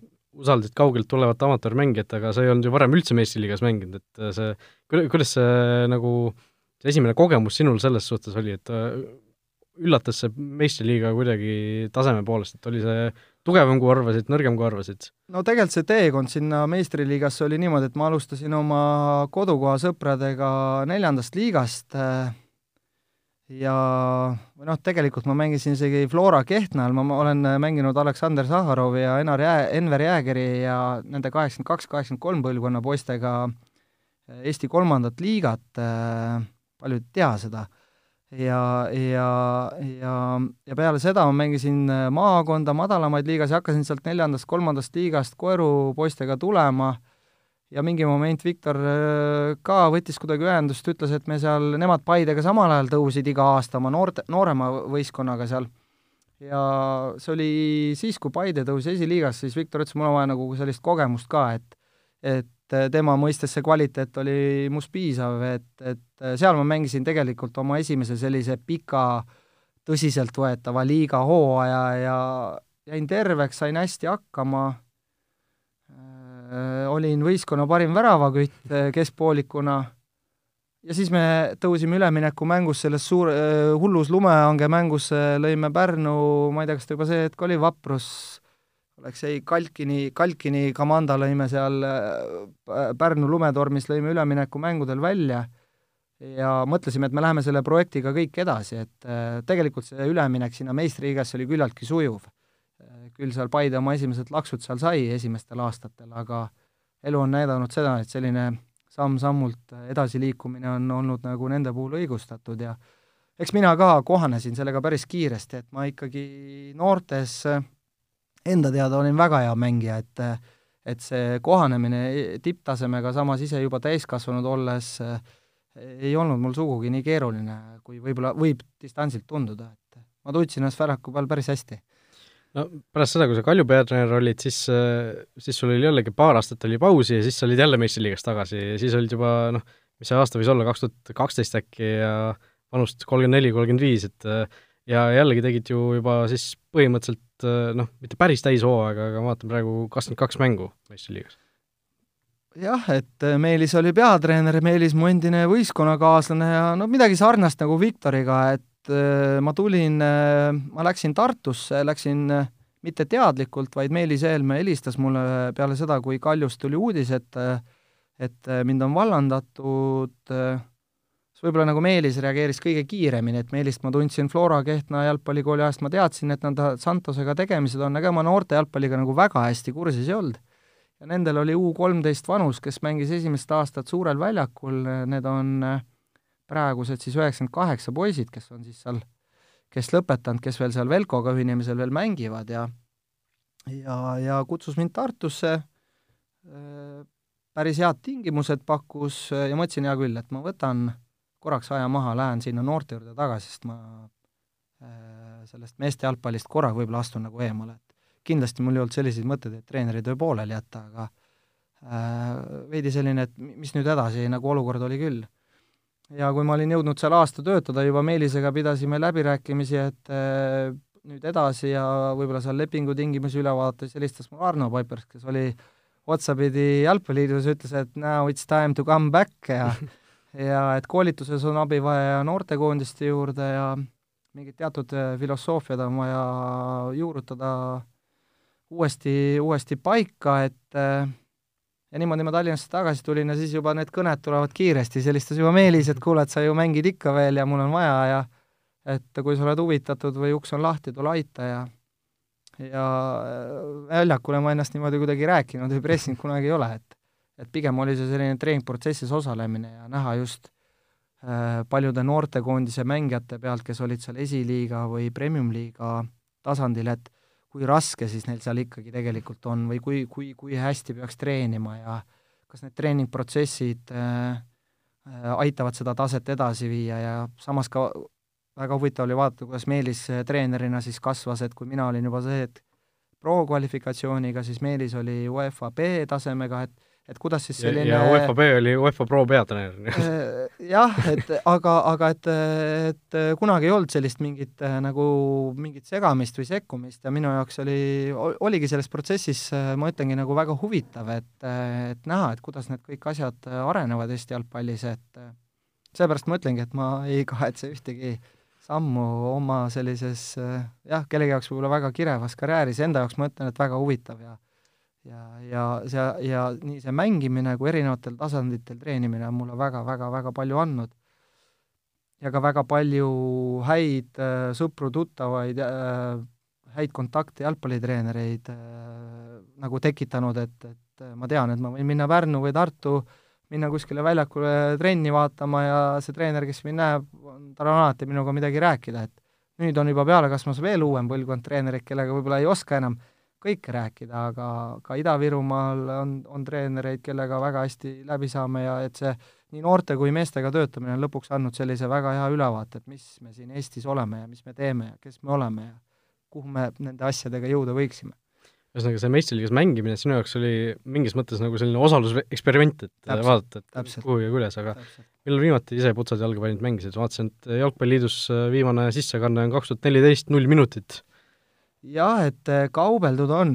usaldasid kaugelt tulevat amatöörmängijat, aga sa ei olnud ju varem üldse meistriliigas mänginud, et see, kuidas see nagu, see esimene kogemus sinul selles suhtes oli, et üllatas see meistriliiga kuidagi taseme poolest, et oli see tugevam, kui arvasid, nõrgem, kui arvasid? no tegelikult see teekond sinna meistriliigasse oli niimoodi, et ma alustasin oma kodukoha sõpradega neljandast liigast äh, ja või noh, tegelikult ma mängisin isegi Flora Kehtnal, ma olen mänginud Aleksander Sahharovi ja Enar Jää-, Enver Jäägeri ja nende kaheksakümmend kaks, kaheksakümmend kolm põlvkonna poistega Eesti kolmandat liigat, äh, paljud ei tea seda ja, ja, ja, ja peale seda ma mängisin äh, maakonda, madalamaid liigasid, hakkasin sealt neljandast, kolmandast liigast koeru poistega tulema ja mingi moment Viktor äh, ka võttis kuidagi ühendust, ütles, et me seal, nemad Paidega samal ajal tõusid iga aasta oma noorte, noorema võistkonnaga seal. ja see oli siis, kui Paide tõusis esiliigasse, siis Viktor ütles, mul on vaja nagu sellist kogemust ka, et et et tema mõistes see kvaliteet oli must piisav, et, et seal ma mängisin tegelikult oma esimese sellise pika tõsiseltvõetava liiga hooaja ja jäin terveks, sain hästi hakkama. Äh,, olin võistkonna parim väravakütt keskpoolikuna. Ja siis me tõusime üleminekumängus, selles suur hullus lumehange mängus lõime Pärnu, ma ei tea, kas ta juba see hetk oli, Vaprus oleks ei, Kalkini, Kalkini Kamanda lõime seal äh, Pärnu lumetormis, lõime üleminekumängudel välja ja mõtlesime, et me läheme selle projektiga kõik edasi, et äh, tegelikult see üleminek sinna meistriliigasse oli küllaltki sujuv. Äh, küll seal Paide oma esimesed laksud seal sai esimestel aastatel, aga elu on näidanud seda, et selline samm-sammult edasiliikumine on olnud nagu nende puhul õigustatud ja eks mina ka kohanesin sellega päris kiiresti, et ma ikkagi noortes enda teada olin väga hea mängija, et et see kohanemine tipptasemega, samas ise juba täiskasvanud olles, ei olnud mul sugugi nii keeruline, kui võib-olla võib distantsilt tunduda, et ma tundsin ennast väljaku peal päris hästi. no pärast seda, kui sa Kalju peatreener olid, siis, siis sul oli jällegi paar aastat oli pausi ja siis sa olid jälle meistriliigas tagasi ja siis olid juba noh, mis see aasta võis olla, kaks tuhat kaksteist äkki ja vanust kolmkümmend neli, kolmkümmend viis, et ja jällegi tegid ju juba siis põhimõtteliselt noh, mitte päris täishooaega, aga ma vaatan praegu kakskümmend kaks mängu meistriliigas. jah, et äh, Meelis oli peatreener, Meelis mu endine võistkonnakaaslane ja no midagi sarnast nagu Viktoriga, et äh, ma tulin, ma läksin Tartusse, läksin mitte teadlikult, vaid Meelis Eelmäe helistas mulle peale seda, kui Kaljust tuli uudis, et et mind on vallandatud äh, võib-olla nagu Meelis reageeris kõige kiiremini, et Meelist ma tundsin Flora Kehtna jalgpallikooli ajast, ma teadsin, et nad Santosega tegemised on, aga ma noorte jalgpalliga nagu väga hästi kursis ei olnud. ja nendel oli U kolmteist vanus, kes mängis esimest aastat Suurel väljakul, need on äh, praegused siis üheksakümmend kaheksa poisid, kes on siis seal, kes lõpetanud, kes veel seal Velkoga ühinemisel veel mängivad ja ja, ja kutsus mind Tartusse, äh, päris head tingimused pakkus ja mõtlesin, hea küll, et ma võtan korraks aja maha, lähen sinna noorte juurde tagasi, sest ma äh, sellest meeste jalgpallist korraga võib-olla astun nagu eemale, et kindlasti mul ei olnud selliseid mõtteid, et treeneri töö pooleli jätta, aga äh, veidi selline, et mis nüüd edasi, nagu olukord oli küll. ja kui ma olin jõudnud seal aasta töötada, juba Meelisega pidasime läbirääkimisi, et äh, nüüd edasi ja võib-olla seal lepingutingimusi üle vaadata, siis helistas mulle Arno Paipers, kes oli otsapidi Jalgpalliliidus, ütles, et now it's time to come back ja ja et koolituses on abi vaja noortekoondiste juurde ja mingid teatud äh, filosoofiad on vaja juurutada uuesti, uuesti paika, et äh, ja niimoodi ma Tallinnasse tagasi tulin ja siis juba need kõned tulevad kiiresti, siis helistas juba Meelis, et kuule, et sa ju mängid ikka veel ja mul on vaja ja et kui sa oled huvitatud või uks on lahti, tule aita ja ja äh, väljakule ma ennast niimoodi kuidagi rääkinud või pressinud kunagi ei ole, et et pigem oli see selline treeningprotsessis osalemine ja näha just äh, paljude noortekoondise mängijate pealt, kes olid seal esiliiga või premium-liiga tasandil, et kui raske siis neil seal ikkagi tegelikult on või kui, kui, kui hästi peaks treenima ja kas need treeningprotsessid äh, äh, aitavad seda taset edasi viia ja samas ka väga huvitav oli vaadata, kuidas Meelis treenerina siis kasvas, et kui mina olin juba see, et pro kvalifikatsiooniga, siis Meelis oli UEFA B-tasemega, et et kuidas siis selline ja, ja UEFA B oli UEFA Pro peatreener. Äh, jah, et aga, aga et, et kunagi ei olnud sellist mingit äh, nagu mingit segamist või sekkumist ja minu jaoks oli, oligi selles protsessis, äh, ma ütlengi, nagu väga huvitav, et, et näha, et kuidas need kõik asjad arenevad Eesti jalgpallis, et seepärast ma ütlengi, et ma ei kahetse ühtegi sammu oma sellises jah, kellegi jaoks võib-olla väga kirevas karjääris, enda jaoks ma ütlen, et väga huvitav ja ja, ja see, ja nii see mängimine kui erinevatel tasanditel treenimine on mulle väga-väga-väga palju andnud. ja ka väga palju häid äh, sõpru, tuttavaid äh,, häid kontakte, jalgpallitreenereid äh, nagu tekitanud, et, et ma tean, et ma võin minna Pärnu või Tartu, minna kuskile väljakule trenni vaatama ja see treener, kes mind näeb, tal on alati minuga midagi rääkida, et nüüd on juba peale kasvamas veel uuem põlvkond treenereid, kellega võib-olla ei oska enam kõike rääkida, aga ka Ida-Virumaal on, on treenereid, kellega väga hästi läbi saame ja et see nii noorte kui meestega töötamine on lõpuks andnud sellise väga hea ülevaate, et mis me siin Eestis oleme ja mis me teeme ja kes me oleme ja kuhu me nende asjadega jõuda võiksime. ühesõnaga, see meistriliigas mängimine sinu jaoks oli mingis mõttes nagu selline osaluseksperiment, et täpselt, vaadata, et täpselt. kuhu ja kuidas, aga täpselt. millal viimati ise putsad jalgapalli mängisid, vaatasin, et Jalgpalliliidus viimane sissekanne on kaks tuhat neliteist, null minutit jah, et äh, kaubeldud on,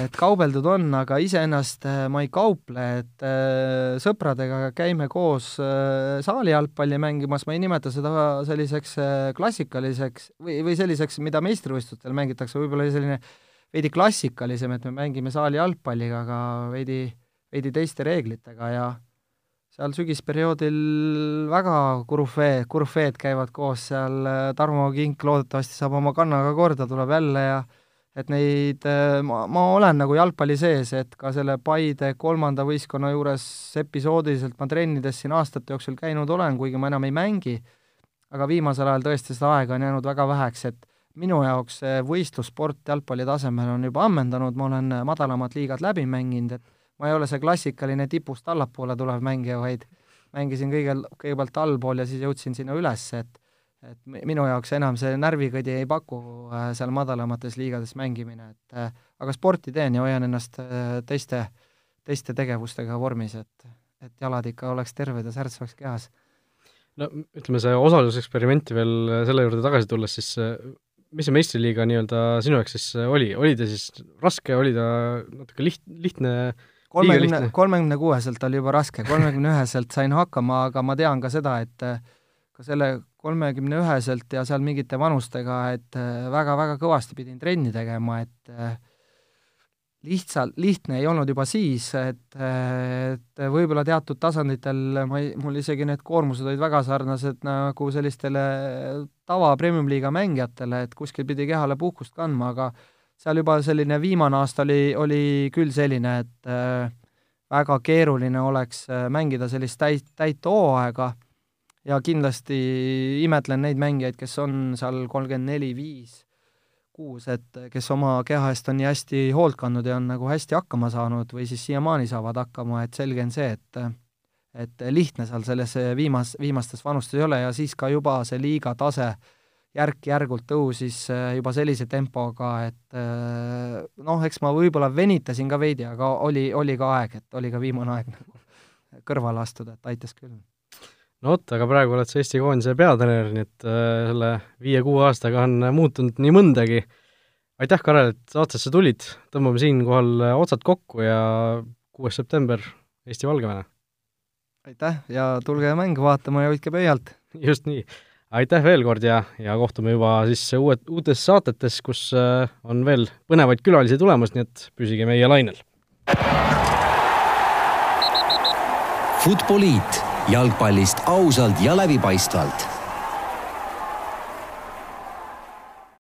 et kaubeldud on, aga iseennast äh, ma ei kauple, et äh, sõpradega käime koos saali jalgpalli mängimas, ma ei nimeta seda selliseks klassikaliseks või, või selliseks, mida meistrivõistlustel mängitakse, võib-olla selline veidi klassikalisem, et me mängime saali jalgpalliga, aga veidi, veidi teiste reeglitega ja seal sügisperioodil väga kurufee, kurufeed käivad koos seal, äh, Tarmo Kink loodetavasti saab oma kannaga korda, tuleb jälle ja et neid, äh, ma, ma olen nagu jalgpalli sees, et ka selle Paide kolmanda võistkonna juures episoodiliselt ma trennides siin aastate jooksul käinud olen, kuigi ma enam ei mängi, aga viimasel ajal tõesti seda aega on jäänud väga väheks, et minu jaoks see võistlussport jalgpalli tasemel on juba ammendanud, ma olen madalamad liigad läbi mänginud, et ma ei ole see klassikaline tipust allapoole tulev mängija, vaid mängisin kõige, kõigepealt allpool ja siis jõudsin sinna üles, et et minu jaoks enam see närvikõdi ei paku äh, seal madalamates liigades mängimine, et äh, aga sporti teen ja hoian ennast äh, teiste, teiste tegevustega vormis, et, et jalad ikka oleks terved ja särts oleks kehas. no ütleme, see osaluseksperimenti veel selle juurde tagasi tulles, siis mis see meistriliiga nii-öelda sinu jaoks siis oli, oli ta siis raske, oli ta natuke liht-, lihtne kolmekümne, kolmekümne kuueselt oli juba raske, kolmekümne üheselt sain hakkama, aga ma tean ka seda, et äh, ka selle kolmekümne üheselt ja seal mingite vanustega, et väga-väga äh, kõvasti pidin trenni tegema, et äh, lihtsalt, lihtne ei olnud juba siis, et, et võib-olla teatud tasanditel ma ei, mul isegi need koormused olid väga sarnased nagu sellistele tava premium-liiga mängijatele, et kuskil pidi kehale puhkust kandma, aga seal juba selline viimane aasta oli, oli küll selline, et äh, väga keeruline oleks äh, mängida sellist täit, täit hooaega. Ja kindlasti imetlen neid mängijaid, kes on seal kolmkümmend neli, viis, kuus, et kes oma keha eest on nii hästi hoolt kandnud ja on nagu hästi hakkama saanud või siis siiamaani saavad hakkama, et selge on see, et et lihtne seal selles viimas, viimastes vanustes ei ole ja siis ka juba see liiga tase äh, järk-järgult tõusis äh, juba sellise tempoga, et äh, noh, eks ma võib-olla venitasin ka veidi, aga oli, oli ka aeg, et oli ka viimane aeg nagu kõrvale astuda, et aitas küll. no vot, aga praegu oled sa Eesti koondise peatreener, nii et äh, selle viie-kuue aastaga on muutunud nii mõndagi. aitäh, Karel, et saatesse tulid, tõmbame siinkohal otsad kokku ja kuues september Eesti-Valgevene. aitäh ja tulge mängu vaatama ja hoidke pöialt! just nii aitäh veel kord ja, ja kohtume juba siis uued, uutes saatetes, kus äh, on veel põnevaid külalisi tulemas, nii et püsige meie lainel. Futboliit jalgpallist ausalt ja läbipaistvalt